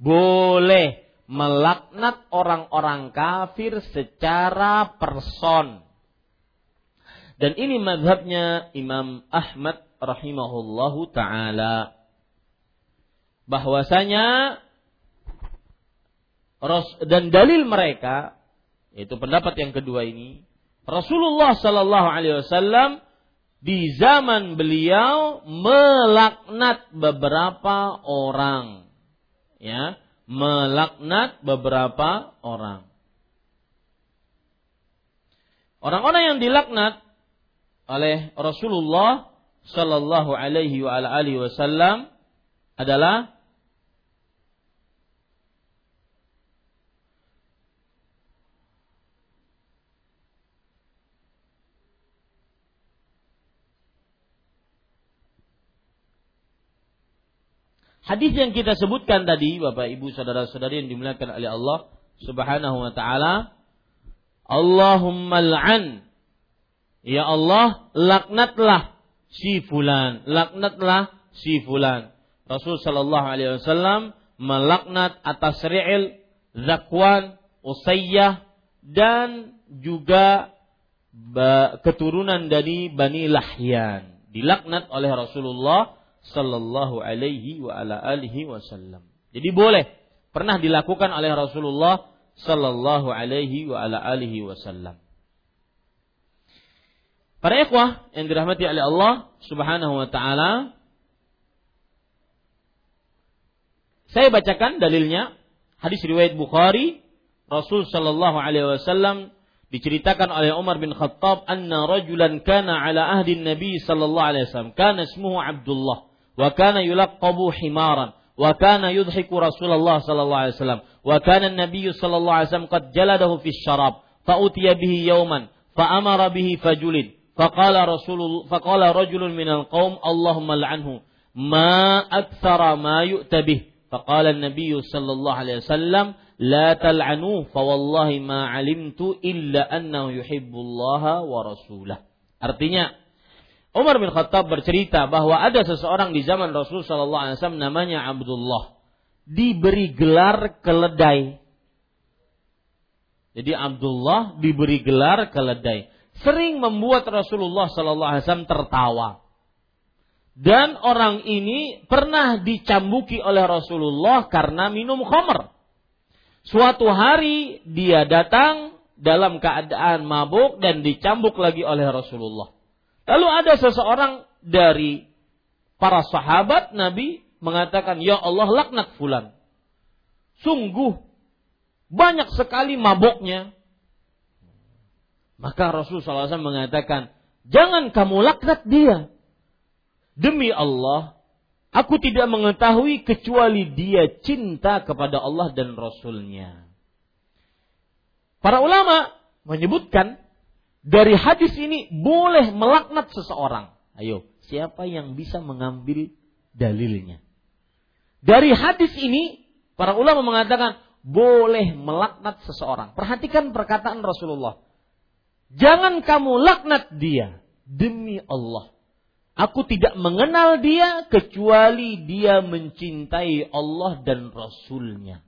Boleh melaknat orang-orang kafir secara person. Dan ini madhabnya Imam Ahmad rahimahullahu taala. Bahwasanya dan dalil mereka itu pendapat yang kedua ini Rasulullah Shallallahu Alaihi Wasallam di zaman beliau melaknat beberapa orang. Ya melaknat beberapa orang. Orang-orang yang dilaknat oleh Rasulullah Shallallahu Alaihi Wasallam adalah Hadis yang kita sebutkan tadi, Bapak Ibu saudara-saudari yang dimuliakan oleh Allah Subhanahu wa taala, Allahumma al'an Ya Allah, laknatlah si fulan, laknatlah si fulan. Rasul sallallahu alaihi wasallam melaknat atas Ri'il, Zakwan, Usayyah dan juga keturunan dari Bani Lahyan. Dilaknat oleh Rasulullah sallallahu alaihi wa ala alihi wasallam. Jadi boleh pernah dilakukan oleh Rasulullah sallallahu alaihi wa ala alihi wasallam. Para ikhwah yang dirahmati oleh Allah Subhanahu wa taala, Saya bacakan dalilnya hadis riwayat Bukhari Rasul sallallahu alaihi wasallam diceritakan oleh Umar bin Khattab anna rajulan kana ala ahdi Nabi sallallahu alaihi wasallam kana ismuhu Abdullah وكان يلقب حمارا وكان يضحك رسول الله صلى الله عليه وسلم وكان النبي صلى الله عليه وسلم قد جلده في الشراب فأتي به يوما فأمر به فجلد فقال رسول فقال رجل من القوم اللهم لعنه ما أكثر ما يؤت به. فقال النبي صلى الله عليه وسلم لا تلعنوه فوالله ما علمت إلا أنه يحب الله ورسوله. Artinya, Umar bin Khattab bercerita bahwa ada seseorang di zaman Rasul Shallallahu Alaihi Wasallam namanya Abdullah diberi gelar keledai. Jadi Abdullah diberi gelar keledai. Sering membuat Rasulullah Sallallahu Alaihi Wasallam tertawa. Dan orang ini pernah dicambuki oleh Rasulullah karena minum khamr. Suatu hari dia datang dalam keadaan mabuk dan dicambuk lagi oleh Rasulullah. Lalu ada seseorang dari para sahabat Nabi mengatakan, "Ya Allah, laknat fulan." Sungguh banyak sekali mabuknya. Maka Rasulullah SAW mengatakan, "Jangan kamu laknat dia." Demi Allah, aku tidak mengetahui kecuali dia cinta kepada Allah dan Rasulnya. Para ulama menyebutkan dari hadis ini boleh melaknat seseorang. Ayo, siapa yang bisa mengambil dalilnya? Dari hadis ini, para ulama mengatakan boleh melaknat seseorang. Perhatikan perkataan Rasulullah. Jangan kamu laknat dia demi Allah. Aku tidak mengenal dia kecuali dia mencintai Allah dan Rasulnya.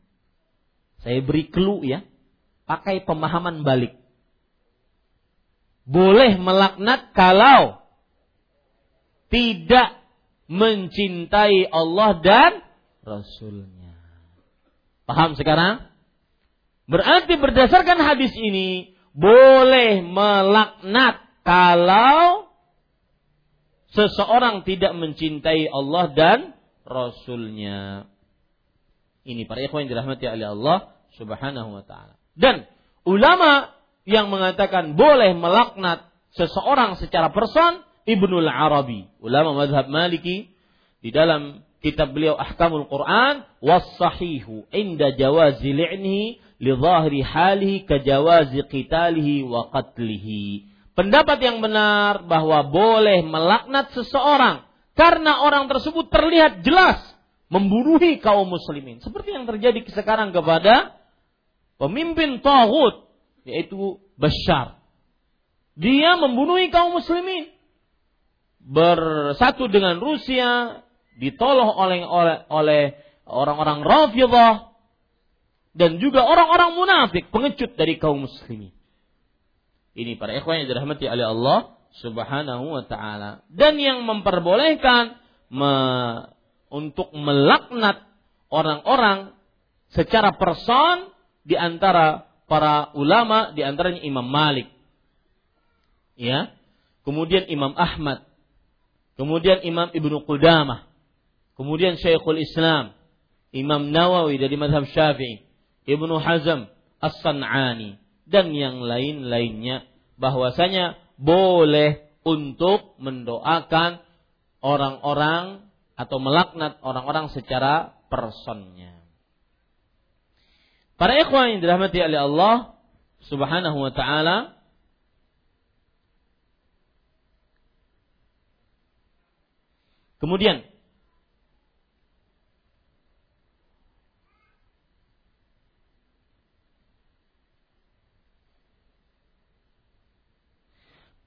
Saya beri clue ya. Pakai pemahaman balik. Boleh melaknat kalau tidak mencintai Allah dan Rasulnya. Paham sekarang? Berarti berdasarkan hadis ini boleh melaknat kalau seseorang tidak mencintai Allah dan Rasulnya. Ini para ikhwan yang dirahmati oleh Allah subhanahu wa ta'ala. Dan ulama yang mengatakan boleh melaknat seseorang secara person, Ibnul Arabi. Ulama mazhab maliki di dalam kitab beliau Ahkamul Quran was-sahihu inda jawazi li'nihi li dhahri halihi ka jawazi qitalihi wa qatlihi pendapat yang benar bahwa boleh melaknat seseorang karena orang tersebut terlihat jelas membunuhi kaum muslimin seperti yang terjadi sekarang kepada pemimpin Tauhud yaitu Bashar. Dia membunuhi kaum muslimin. Bersatu dengan Rusia ditolong oleh oleh oleh orang-orang Rafidhah dan juga orang-orang munafik pengecut dari kaum muslimin. Ini para ikhwan yang dirahmati oleh Allah Subhanahu wa taala. Dan yang memperbolehkan me, untuk melaknat orang-orang secara person di antara para ulama di antaranya Imam Malik. Ya. Kemudian Imam Ahmad. Kemudian Imam Ibnu Qudamah. Kemudian Syekhul Islam, Imam Nawawi dari mazhab Syafi'i, Ibnu Hazm As-San'ani dan yang lain-lainnya bahwasanya boleh untuk mendoakan orang-orang atau melaknat orang-orang secara personnya. Para ikhwan yang dirahmati oleh Allah Subhanahu wa taala Kemudian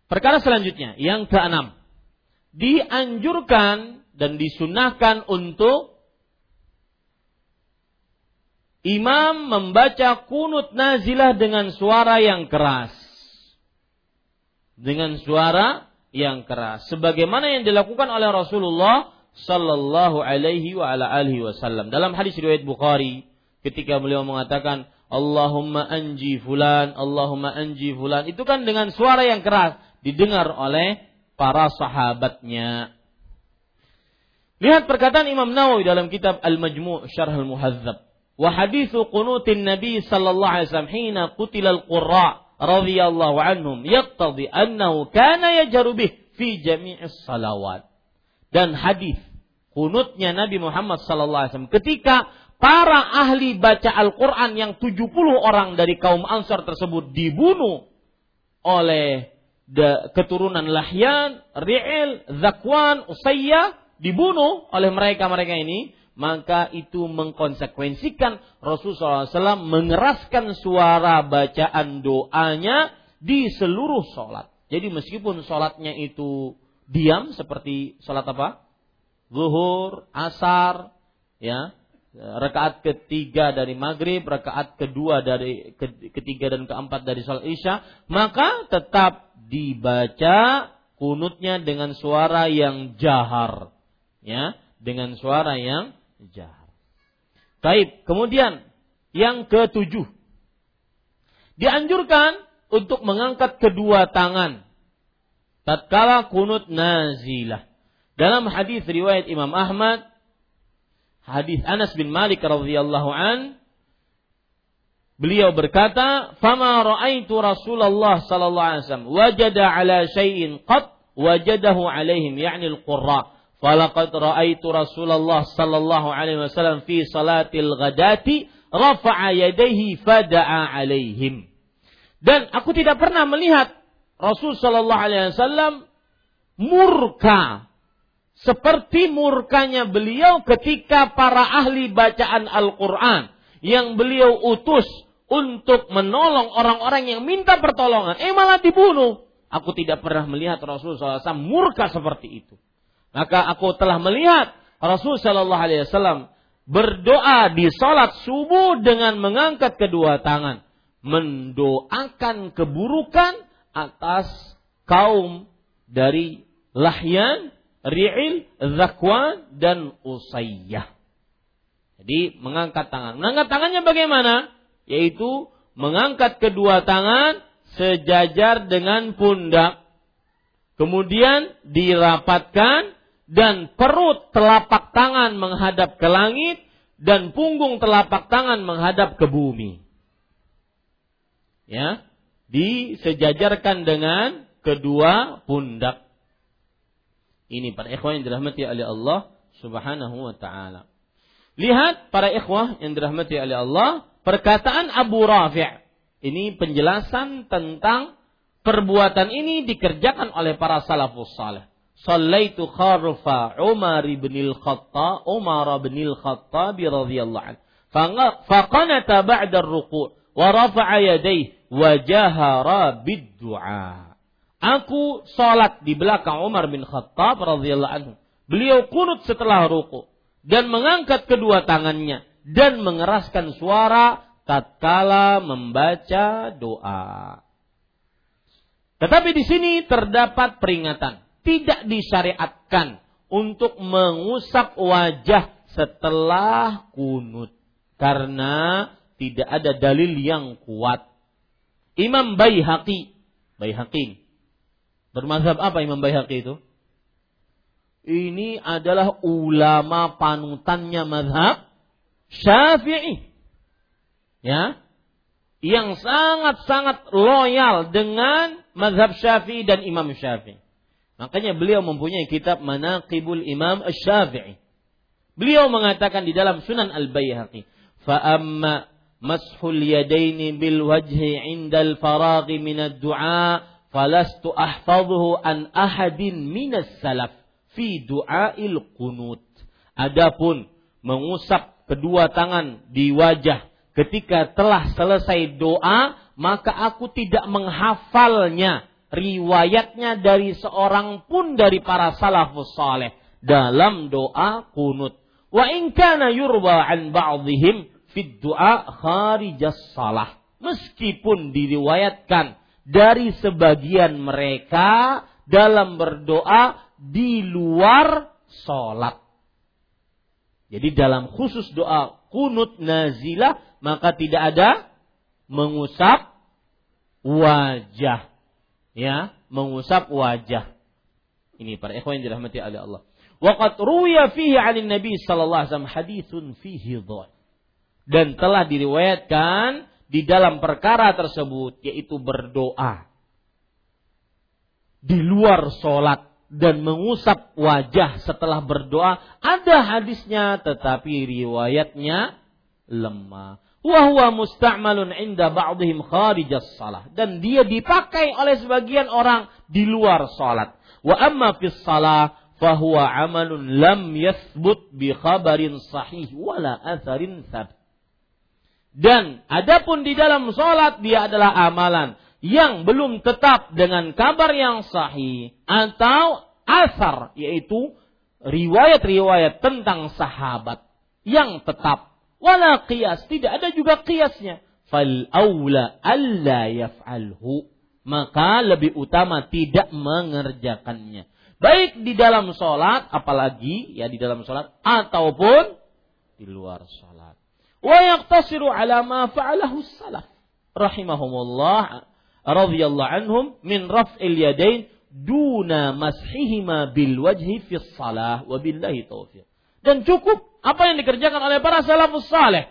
Perkara selanjutnya, yang keenam. Dianjurkan dan disunahkan untuk imam membaca kunut nazilah dengan suara yang keras. Dengan suara yang keras. Sebagaimana yang dilakukan oleh Rasulullah sallallahu alaihi wa ala alihi wasallam. Dalam hadis riwayat Bukhari ketika beliau mengatakan Allahumma anji fulan, Allahumma anji fulan. Itu kan dengan suara yang keras didengar oleh para sahabatnya. Lihat perkataan Imam Nawawi dalam kitab Al-Majmu' Syarh Al-Muhadzab. Wa hadithu qunutin Nabi sallallahu alaihi wasallam hina qutila al-qurra radhiyallahu anhum yaqtadi annahu kana yajharu bih fi jami'is salawat. Dan hadis kunutnya Nabi Muhammad sallallahu alaihi wasallam ketika para ahli baca Al-Qur'an yang 70 orang dari kaum Ansar tersebut dibunuh oleh keturunan Lahyan, Ri'il, Zakwan, Usayyah dibunuh oleh mereka-mereka ini, maka itu mengkonsekuensikan Rasulullah SAW mengeraskan suara bacaan doanya di seluruh sholat. Jadi meskipun sholatnya itu diam seperti sholat apa? Zuhur, asar, ya, rakaat ketiga dari maghrib, rakaat kedua dari ketiga dan keempat dari salat isya, maka tetap dibaca kunutnya dengan suara yang jahar, ya, dengan suara yang jahar. Baik, kemudian yang ketujuh, dianjurkan untuk mengangkat kedua tangan tatkala kunut nazilah. Dalam hadis riwayat Imam Ahmad hadis Anas bin Malik radhiyallahu an beliau berkata, "Fama ra'aitu Rasulullah sallallahu alaihi wasallam wajada ala syai'in qad wajadahu alaihim yakni al-qurra." Falaqad ra'aitu Rasulullah sallallahu alaihi wasallam fi salatil ghadati rafa'a yadayhi fada'a alaihim. Dan aku tidak pernah melihat Rasul sallallahu alaihi wasallam murka seperti murkanya beliau ketika para ahli bacaan Al-Quran yang beliau utus untuk menolong orang-orang yang minta pertolongan, eh malah dibunuh. Aku tidak pernah melihat Rasul SAW murka seperti itu. Maka aku telah melihat Rasul Shallallahu Alaihi Wasallam berdoa di salat subuh dengan mengangkat kedua tangan, mendoakan keburukan atas kaum dari Lahyan Ri'il, Zakwan, dan Usayyah. Jadi mengangkat tangan. Mengangkat tangannya bagaimana? Yaitu mengangkat kedua tangan sejajar dengan pundak. Kemudian dirapatkan dan perut telapak tangan menghadap ke langit dan punggung telapak tangan menghadap ke bumi. Ya, disejajarkan dengan kedua pundak. Ini para ikhwah yang dirahmati oleh Allah Subhanahu wa taala. Lihat para ikhwah yang dirahmati oleh Allah, perkataan Abu Rafi' ini penjelasan tentang perbuatan ini dikerjakan oleh para salafus saleh. Sallaitu kharfa Umar bin al-Khattab, Umar bin al-Khattab radhiyallahu anhu. Faqanata ba'da ar-ruku' wa rafa'a yadayhi wa jahara bid-du'a. Aku sholat di belakang Umar bin Khattab radhiyallahu anhu. Beliau kunut setelah ruku dan mengangkat kedua tangannya dan mengeraskan suara tatkala membaca doa. Tetapi di sini terdapat peringatan, tidak disyariatkan untuk mengusap wajah setelah kunut karena tidak ada dalil yang kuat. Imam Baihaqi, Baihaqi Bermazhab apa Imam Baihaqi itu? Ini adalah ulama panutannya mazhab Syafi'i. Ya. Yang sangat-sangat loyal dengan mazhab Syafi'i dan Imam Syafi'i. Makanya beliau mempunyai kitab Manaqibul Imam Syafi'i. Beliau mengatakan di dalam Sunan Al-Baihaqi, "Fa mashul yadaini bil wajhi 'inda al-faraghi min ad-du'a falastu ahfadhuhu an ahadin minas salaf fi du'ail qunut. Adapun mengusap kedua tangan di wajah ketika telah selesai doa, maka aku tidak menghafalnya riwayatnya dari seorang pun dari para salafus saleh dalam doa kunut. Wa in kana yurwa an ba'dihim fi du'a kharijas salah. Meskipun diriwayatkan dari sebagian mereka dalam berdoa di luar sholat. Jadi dalam khusus doa kunut nazilah maka tidak ada mengusap wajah. Ya, mengusap wajah. Ini para ikhwan yang dirahmati oleh Allah. Waqat ruya fihi 'ala Nabi sallallahu alaihi wasallam haditsun fihi Dan telah diriwayatkan di dalam perkara tersebut yaitu berdoa di luar sholat dan mengusap wajah setelah berdoa ada hadisnya tetapi riwayatnya lemah wahwa musta'malun inda ba'dihim kharijas salah. Dan dia dipakai oleh sebagian orang di luar salat. Wa amma fis salah fahuwa amalun lam yathbut bi khabarin sahih wala atharin thabt dan adapun di dalam sholat dia adalah amalan yang belum tetap dengan kabar yang sahih atau asar yaitu riwayat-riwayat tentang sahabat yang tetap wala qiyas, tidak ada juga qiyasnya. Fal aula alla yaf'alhu. Maka lebih utama tidak mengerjakannya. Baik di dalam sholat, apalagi ya di dalam sholat, ataupun di luar sholat. Wa yaqtasiru ala ma fa'alahu salaf. Rahimahumullah radhiyallahu anhum min raf'il yadain duna mashihima bil wajhi fi salah wa billahi taufiq. Dan cukup apa yang dikerjakan oleh para salafus saleh.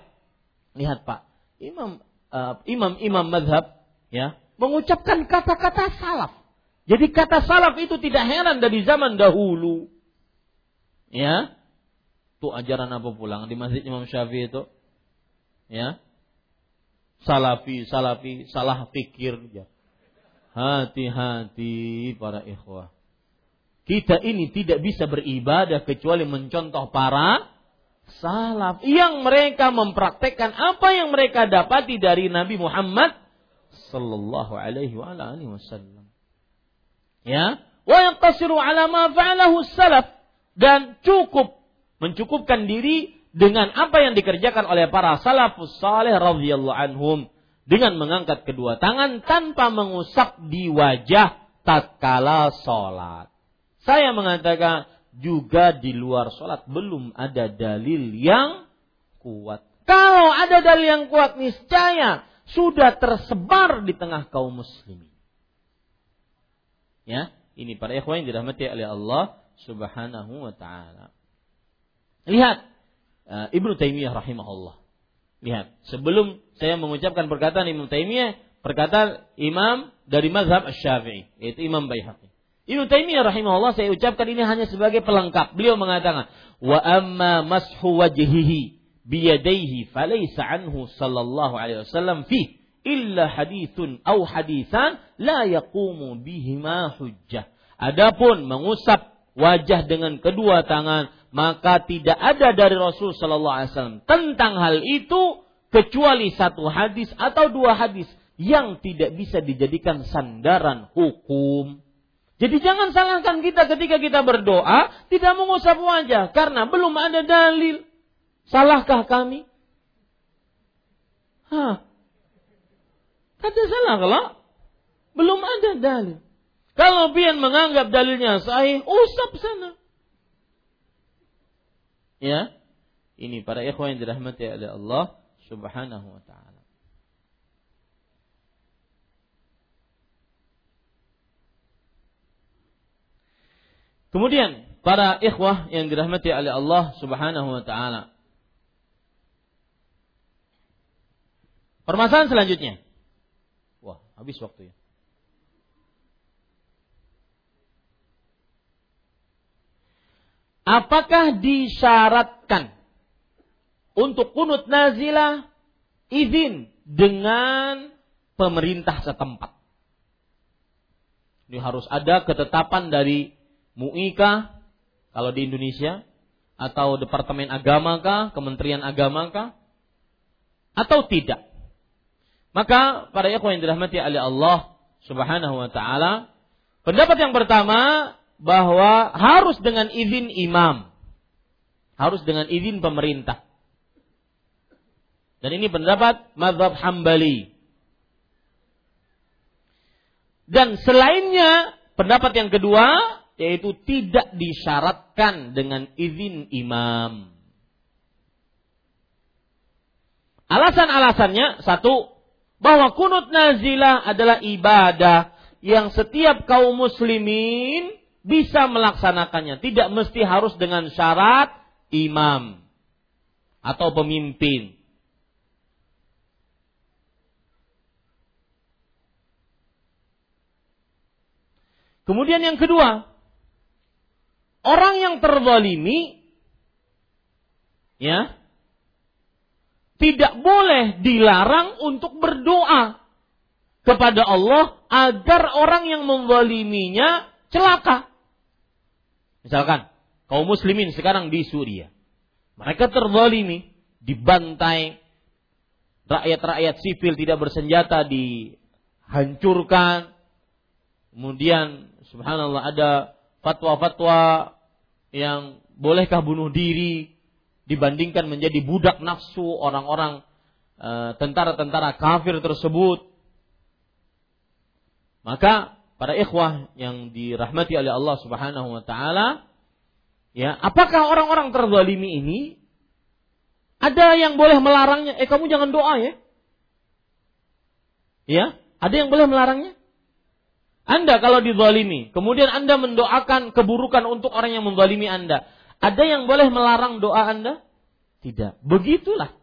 Lihat Pak, imam uh, imam imam madhab ya mengucapkan kata-kata salaf. Jadi kata salaf itu tidak heran dari zaman dahulu. Ya. Itu ajaran apa pulang di Masjid Imam Syafi'i itu? Ya. Salafi, salafi, salah pikir. Hati-hati para ikhwah. Kita ini tidak bisa beribadah kecuali mencontoh para salaf yang mereka mempraktekkan apa yang mereka dapati dari Nabi Muhammad sallallahu alaihi wa alihi wasallam. Ya, wa yaqtasiru ala ma fa'alahu salaf dan cukup mencukupkan diri dengan apa yang dikerjakan oleh para salafus saleh radhiyallahu anhum dengan mengangkat kedua tangan tanpa mengusap di wajah tatkala salat. Saya mengatakan juga di luar sholat belum ada dalil yang kuat. Kalau ada dalil yang kuat niscaya sudah tersebar di tengah kaum muslimin. Ya, ini para ikhwan yang dirahmati oleh Allah Subhanahu wa taala. Lihat uh, Ibnu Taimiyah rahimahullah. Lihat, sebelum saya mengucapkan perkataan Ibnu Taimiyah, perkataan imam dari mazhab Asy-Syafi'i, yaitu Imam Baihaqi. Ibnu Taimiyah rahimahullah saya ucapkan ini hanya sebagai pelengkap. Beliau mengatakan, "Wa amma mashu wajhihi biyadaihi falaysa anhu sallallahu alaihi wasallam fi illa hadithun au hadithan la yaqumu bihima hujjah." Adapun mengusap wajah dengan kedua tangan, maka tidak ada dari Rasul sallallahu alaihi wasallam tentang hal itu kecuali satu hadis atau dua hadis yang tidak bisa dijadikan sandaran hukum jadi jangan salahkan kita ketika kita berdoa tidak mengusap wajah karena belum ada dalil. Salahkah kami? Hah. Kata salah kalau belum ada dalil. Kalau pian menganggap dalilnya sahih, usap sana. Ya. Ini para ikhwan yang dirahmati oleh Allah Subhanahu wa taala. Kemudian para ikhwah yang dirahmati oleh Allah Subhanahu wa taala. Permasalahan selanjutnya. Wah, habis waktu ya. Apakah disyaratkan untuk kunut nazilah izin dengan pemerintah setempat? Ini harus ada ketetapan dari MUI kalau di Indonesia atau Departemen Agama kah, Kementerian Agama kah? Atau tidak? Maka para ikhwan yang dirahmati oleh Allah Subhanahu wa taala, pendapat yang pertama bahwa harus dengan izin imam. Harus dengan izin pemerintah. Dan ini pendapat mazhab Hambali. Dan selainnya pendapat yang kedua yaitu tidak disyaratkan dengan izin imam. Alasan-alasannya satu bahwa kunut nazilah adalah ibadah yang setiap kaum muslimin bisa melaksanakannya, tidak mesti harus dengan syarat imam atau pemimpin. Kemudian yang kedua, orang yang terzalimi ya tidak boleh dilarang untuk berdoa kepada Allah agar orang yang menzaliminya celaka. Misalkan kaum muslimin sekarang di Suriah. Mereka terzalimi, dibantai, rakyat-rakyat sipil tidak bersenjata dihancurkan. Kemudian subhanallah ada fatwa-fatwa yang bolehkah bunuh diri dibandingkan menjadi budak nafsu orang-orang eh, tentara-tentara kafir tersebut. Maka para ikhwah yang dirahmati oleh Allah Subhanahu wa taala, ya, apakah orang-orang terzalimi ini ada yang boleh melarangnya? Eh kamu jangan doa ya. Ya, ada yang boleh melarangnya? Anda kalau dizalimi, kemudian Anda mendoakan keburukan untuk orang yang menzalimi Anda, ada yang boleh melarang doa Anda? Tidak. Begitulah.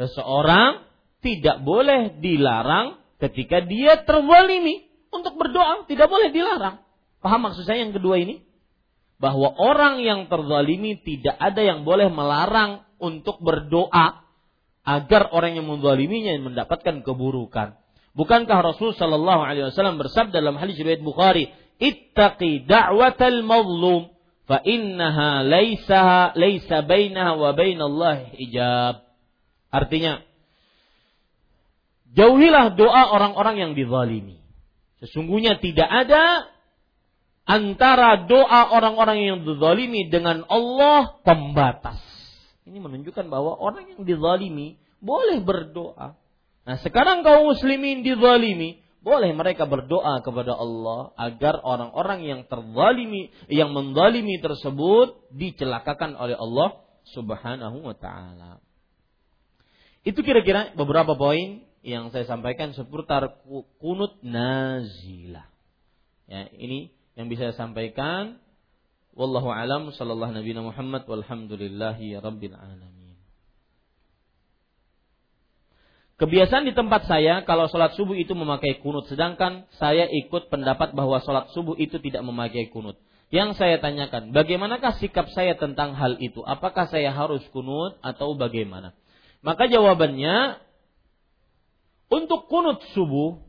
Seseorang tidak boleh dilarang ketika dia terzalimi untuk berdoa, tidak boleh dilarang. Paham maksud saya yang kedua ini? Bahwa orang yang terzalimi tidak ada yang boleh melarang untuk berdoa agar orang yang menzaliminya mendapatkan keburukan. Bukankah Rasul Shallallahu Alaihi Wasallam bersabda dalam hadis riwayat Bukhari, "Ittaqi da'watal mazlum fa innaha laisa laisa bainaha wa bainallahi hijab. Artinya jauhilah doa orang-orang yang dizalimi. Sesungguhnya tidak ada antara doa orang-orang yang dizalimi dengan Allah pembatas. Ini menunjukkan bahwa orang yang dizalimi boleh berdoa. Nah, sekarang kaum muslimin dizalimi, boleh mereka berdoa kepada Allah agar orang-orang yang terzalimi, yang menzalimi tersebut dicelakakan oleh Allah Subhanahu wa taala. Itu kira-kira beberapa poin yang saya sampaikan seputar kunut nazilah. Ya, ini yang bisa saya sampaikan. Wallahu alam sallallahu nabi Muhammad walhamdulillahi rabbil alamin. Kebiasaan di tempat saya kalau sholat subuh itu memakai kunut, sedangkan saya ikut pendapat bahwa sholat subuh itu tidak memakai kunut. Yang saya tanyakan, bagaimanakah sikap saya tentang hal itu? Apakah saya harus kunut atau bagaimana? Maka jawabannya, untuk kunut subuh,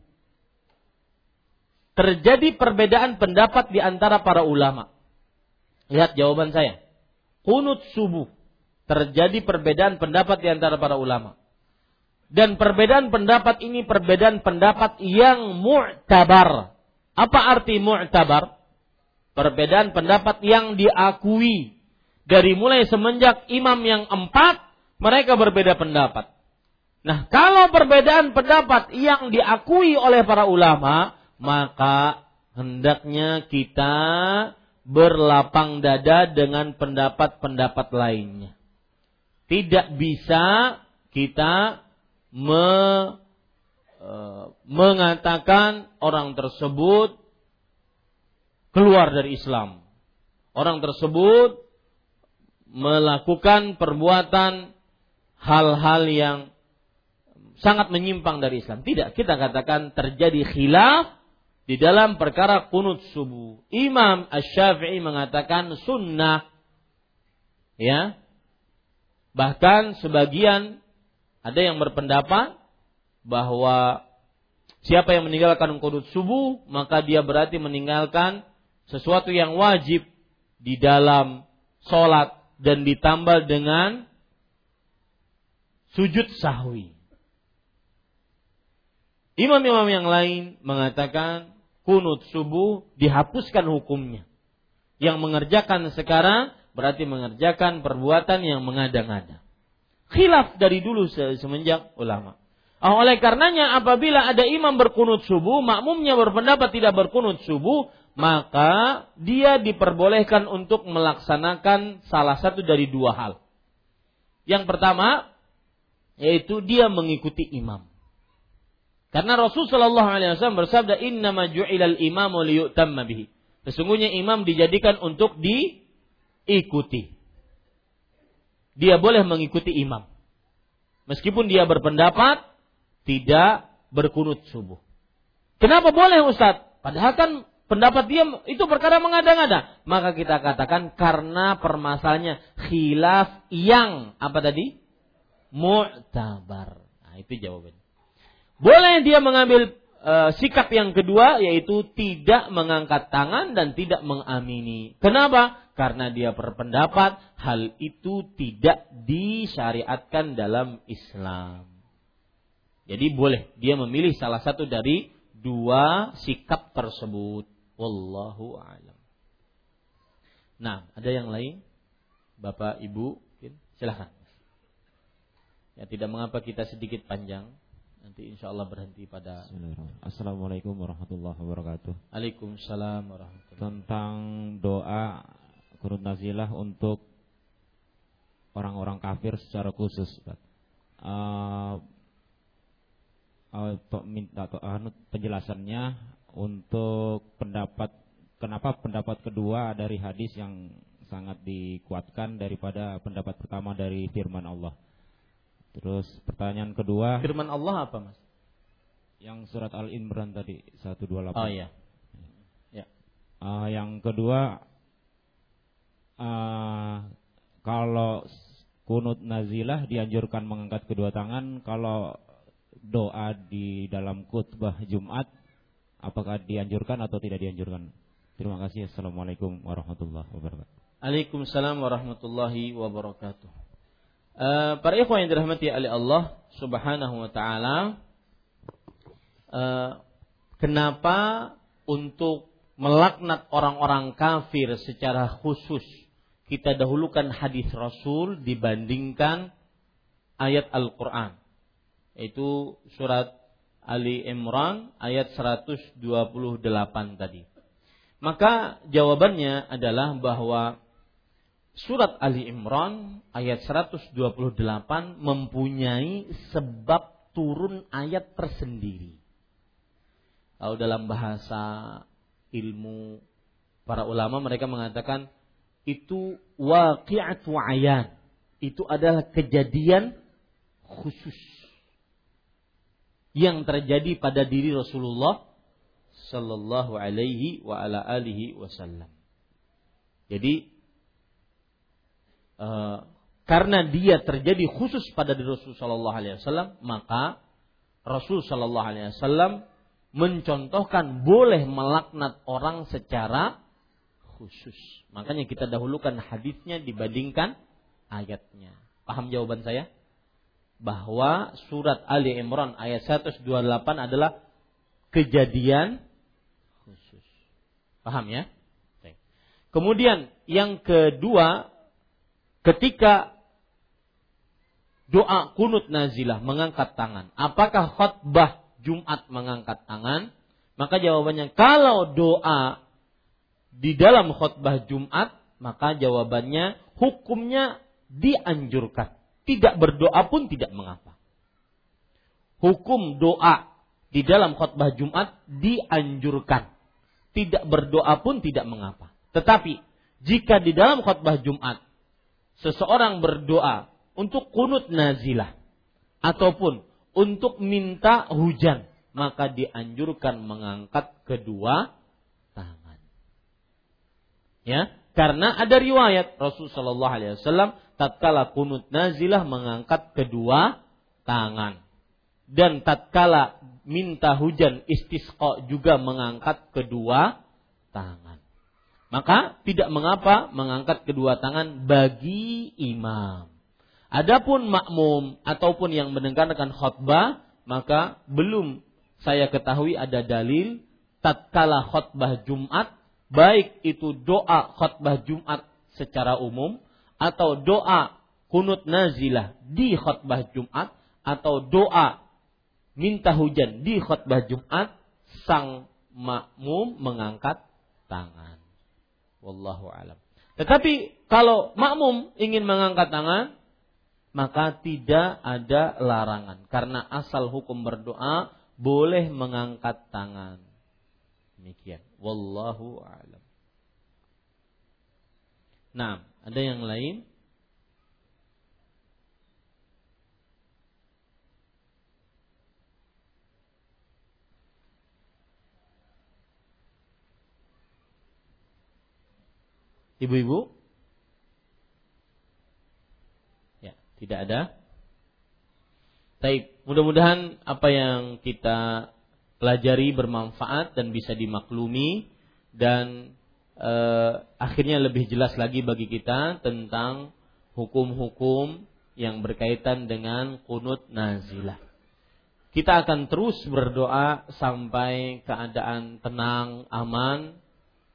terjadi perbedaan pendapat di antara para ulama. Lihat jawaban saya. Kunut subuh, terjadi perbedaan pendapat di antara para ulama. Dan perbedaan pendapat ini perbedaan pendapat yang mu'tabar. Apa arti mu'tabar? Perbedaan pendapat yang diakui. Dari mulai semenjak imam yang empat, mereka berbeda pendapat. Nah, kalau perbedaan pendapat yang diakui oleh para ulama, maka hendaknya kita berlapang dada dengan pendapat-pendapat lainnya. Tidak bisa kita me, e, mengatakan orang tersebut keluar dari Islam. Orang tersebut melakukan perbuatan hal-hal yang sangat menyimpang dari Islam. Tidak, kita katakan terjadi khilaf di dalam perkara kunut subuh. Imam Ash-Syafi'i mengatakan sunnah. Ya. Bahkan sebagian ada yang berpendapat bahwa siapa yang meninggalkan qunut subuh maka dia berarti meninggalkan sesuatu yang wajib di dalam sholat dan ditambal dengan sujud sahwi. Imam-imam yang lain mengatakan kunut subuh dihapuskan hukumnya. Yang mengerjakan sekarang berarti mengerjakan perbuatan yang mengada-ngada khilaf dari dulu semenjak ulama. Oh, oleh karenanya apabila ada imam berkunut subuh, makmumnya berpendapat tidak berkunut subuh, maka dia diperbolehkan untuk melaksanakan salah satu dari dua hal. Yang pertama, yaitu dia mengikuti imam. Karena Rasul Shallallahu Alaihi Wasallam bersabda, Inna maju'ilal imamu liyutamma bihi. Sesungguhnya imam dijadikan untuk diikuti dia boleh mengikuti imam. Meskipun dia berpendapat tidak berkunut subuh. Kenapa boleh Ustaz? Padahal kan pendapat dia itu perkara mengada-ngada. Maka kita katakan karena permasalahannya khilaf yang apa tadi? Mu'tabar. Nah, itu jawabannya. Boleh dia mengambil uh, sikap yang kedua yaitu tidak mengangkat tangan dan tidak mengamini. Kenapa? Karena dia berpendapat hal itu tidak disyariatkan dalam Islam. Jadi boleh dia memilih salah satu dari dua sikap tersebut. Wallahu a'lam. Nah, ada yang lain? Bapak, Ibu? Silahkan. Ya tidak mengapa kita sedikit panjang. Nanti insya Allah berhenti pada
Assalamualaikum warahmatullahi wabarakatuh.
Waalaikumsalam warahmatullahi
Tentang doa kurun nazilah untuk orang-orang kafir secara khusus, Pak. Uh, uh, minta uh, penjelasannya untuk pendapat kenapa pendapat kedua dari hadis yang sangat dikuatkan daripada pendapat pertama dari firman Allah. Terus pertanyaan kedua.
Firman Allah apa, Mas?
Yang surat Al-Imran tadi 128.
Oh iya.
Ya. Uh, yang kedua uh, kalau kunut nazilah dianjurkan mengangkat kedua tangan, kalau doa di dalam khutbah Jumat apakah dianjurkan atau tidak dianjurkan? Terima kasih. Assalamualaikum warahmatullahi wabarakatuh.
Waalaikumsalam warahmatullahi wabarakatuh. Uh, para ikhwan yang dirahmati oleh Allah Subhanahu wa taala uh, kenapa untuk melaknat orang-orang kafir secara khusus kita dahulukan hadis Rasul dibandingkan ayat Al-Qur'an yaitu surat Ali Imran ayat 128 tadi. Maka jawabannya adalah bahwa Surat Ali Imran ayat 128 mempunyai sebab turun ayat tersendiri. Kalau dalam bahasa ilmu para ulama mereka mengatakan itu waqi'atu ayan. Itu adalah kejadian khusus yang terjadi pada diri Rasulullah sallallahu alaihi wa ala alihi wasallam. Jadi Eh, karena dia terjadi khusus pada diri Rasul Shallallahu Alaihi Wasallam, maka Rasul Shallallahu Alaihi Wasallam mencontohkan boleh melaknat orang secara khusus. Makanya kita dahulukan hadisnya dibandingkan ayatnya. Paham jawaban saya? Bahwa surat Ali Imran ayat 128 adalah kejadian khusus. Paham ya? Kemudian yang kedua ketika doa kunut nazilah mengangkat tangan. Apakah khutbah Jumat mengangkat tangan? Maka jawabannya kalau doa di dalam khutbah Jumat, maka jawabannya hukumnya dianjurkan. Tidak berdoa pun tidak mengapa. Hukum doa di dalam khutbah Jumat dianjurkan. Tidak berdoa pun tidak mengapa. Tetapi jika di dalam khutbah Jumat seseorang berdoa untuk kunut nazilah ataupun untuk minta hujan, maka dianjurkan mengangkat kedua. Ya, karena ada riwayat Rasul Shallallahu Alaihi Wasallam tatkala kunut nazilah mengangkat kedua tangan dan tatkala minta hujan istisqa juga mengangkat kedua tangan. Maka tidak mengapa mengangkat kedua tangan bagi imam. Adapun makmum ataupun yang mendengarkan khutbah, maka belum saya ketahui ada dalil tatkala khutbah Jumat, baik itu doa khutbah Jumat secara umum atau doa kunut nazilah di khutbah Jumat atau doa minta hujan di khutbah Jumat, sang makmum mengangkat tangan. Wallahu alam. Tetapi kalau makmum ingin mengangkat tangan, maka tidak ada larangan karena asal hukum berdoa boleh mengangkat tangan. Demikian. Wallahu alam. Nah, ada yang lain? Ibu-ibu? Ya, tidak ada. Baik, mudah-mudahan apa yang kita pelajari bermanfaat dan bisa dimaklumi dan eh, akhirnya lebih jelas lagi bagi kita tentang hukum-hukum yang berkaitan dengan kunut nazilah. Kita akan terus berdoa sampai keadaan tenang, aman,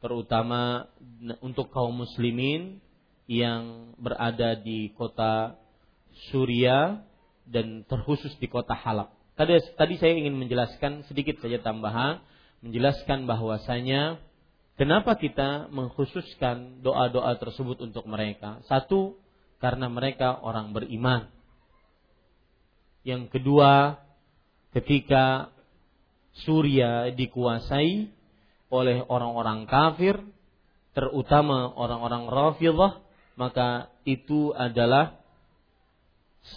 terutama untuk kaum muslimin yang berada di kota Suria dan terkhusus di kota Halab. Tadi, tadi saya ingin menjelaskan sedikit saja tambahan, menjelaskan bahwasanya kenapa kita mengkhususkan doa-doa tersebut untuk mereka. Satu, karena mereka orang beriman. Yang kedua, ketika Suria dikuasai oleh orang-orang kafir, terutama orang-orang Rafidhah, maka itu adalah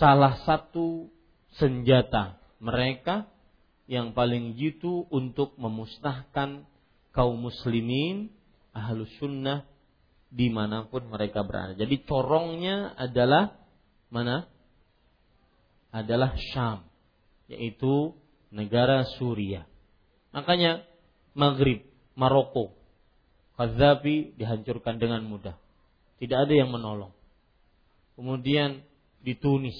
salah satu senjata mereka yang paling jitu untuk memusnahkan kaum muslimin ahlus sunnah di mana pun mereka berada. Jadi corongnya adalah mana? Adalah Syam, yaitu negara Suria. Makanya Maghrib, Maroko, Qaddafi dihancurkan dengan mudah. Tidak ada yang menolong. Kemudian di Tunis,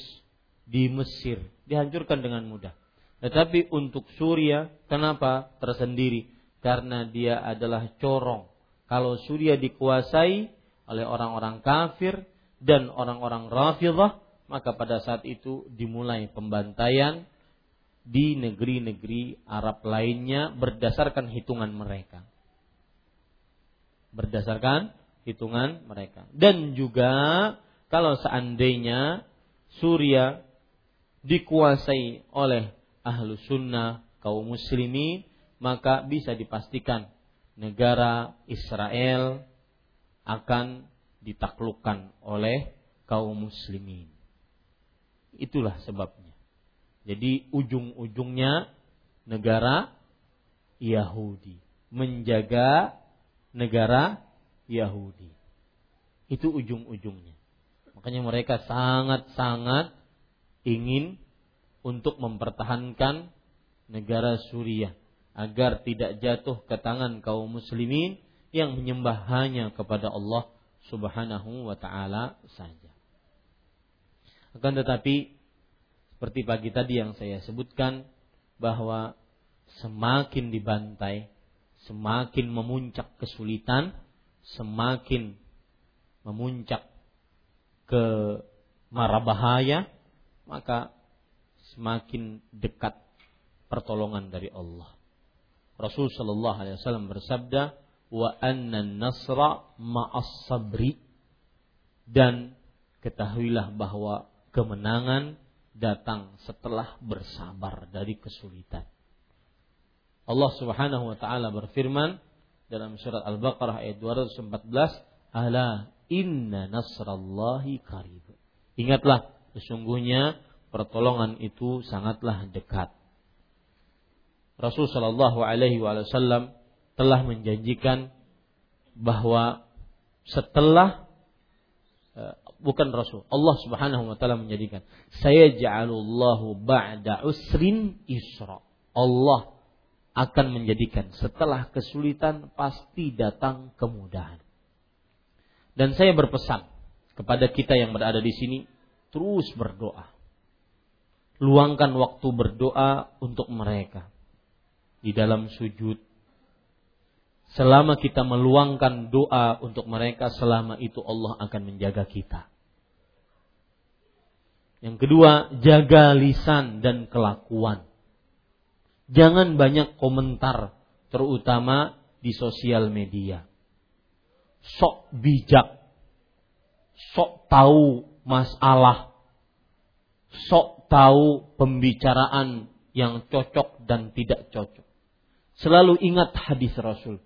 di Mesir, dihancurkan dengan mudah. Tetapi untuk Suria, kenapa tersendiri? Karena dia adalah corong. Kalau Suria dikuasai oleh orang-orang kafir dan orang-orang Rafidah, maka pada saat itu dimulai pembantaian di negeri-negeri Arab lainnya berdasarkan hitungan mereka. Berdasarkan hitungan mereka. Dan juga kalau seandainya Suria dikuasai oleh ahlu sunnah kaum muslimin maka bisa dipastikan negara Israel akan ditaklukkan oleh kaum muslimin. Itulah sebabnya. Jadi ujung-ujungnya negara Yahudi menjaga negara Yahudi. Itu ujung-ujungnya. Makanya mereka sangat-sangat ingin untuk mempertahankan negara Suriah agar tidak jatuh ke tangan kaum muslimin yang menyembah hanya kepada Allah Subhanahu wa taala saja. Akan tetapi seperti pagi tadi yang saya sebutkan bahwa semakin dibantai, semakin memuncak kesulitan, semakin memuncak ke mara bahaya, maka semakin dekat pertolongan dari Allah. Rasul Shallallahu Alaihi Wasallam bersabda, wa anna nasra ma'as sabri dan ketahuilah bahwa kemenangan datang setelah bersabar dari kesulitan. Allah Subhanahu wa taala berfirman dalam surat Al-Baqarah ayat 214, "Ala inna nasrallahi qarib." Ingatlah sesungguhnya pertolongan itu sangatlah dekat. Rasul sallallahu alaihi wasallam telah menjanjikan bahwa setelah eh, bukan Rasul. Allah Subhanahu wa taala menjadikan saya ja'alullahu ba'da usrin isra. Allah akan menjadikan setelah kesulitan pasti datang kemudahan. Dan saya berpesan kepada kita yang berada di sini terus berdoa. Luangkan waktu berdoa untuk mereka di dalam sujud, Selama kita meluangkan doa untuk mereka, selama itu Allah akan menjaga kita. Yang kedua, jaga lisan dan kelakuan. Jangan banyak komentar, terutama di sosial media. Sok bijak, sok tahu masalah, sok tahu pembicaraan yang cocok dan tidak cocok. Selalu ingat hadis Rasul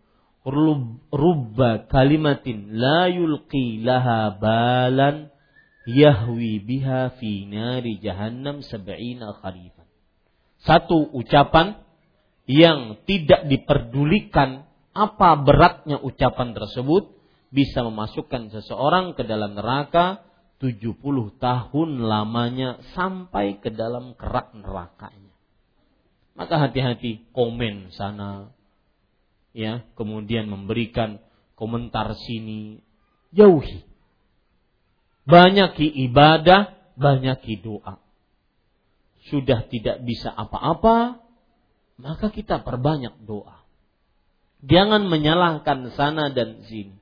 rubba kalimatin la yulqi laha balan yahwi biha fi nari jahannam sab'ina kharifan. Satu ucapan yang tidak diperdulikan apa beratnya ucapan tersebut bisa memasukkan seseorang ke dalam neraka 70 tahun lamanya sampai ke dalam kerak nerakanya. Maka hati-hati komen sana, ya kemudian memberikan komentar sini jauhi. Banyak ibadah banyak doa. Sudah tidak bisa apa-apa maka kita perbanyak doa. Jangan menyalahkan sana dan sini.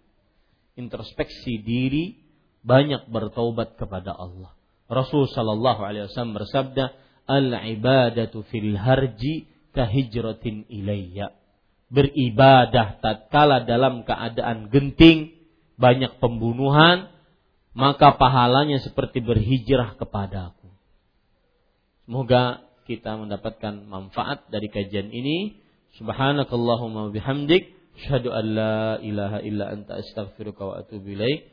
Introspeksi diri banyak bertaubat kepada Allah. Rasul sallallahu alaihi wasallam bersabda, "Al-ibadatu fil harji kahijratin ilayya." Beribadah tatkala dalam keadaan genting, banyak pembunuhan, maka pahalanya seperti berhijrah kepadaku. Semoga kita mendapatkan manfaat dari kajian ini. Subhanakallahumma bihamdik, syahadu an la ilaha illa anta astaghfiruka wa atubu ilaik.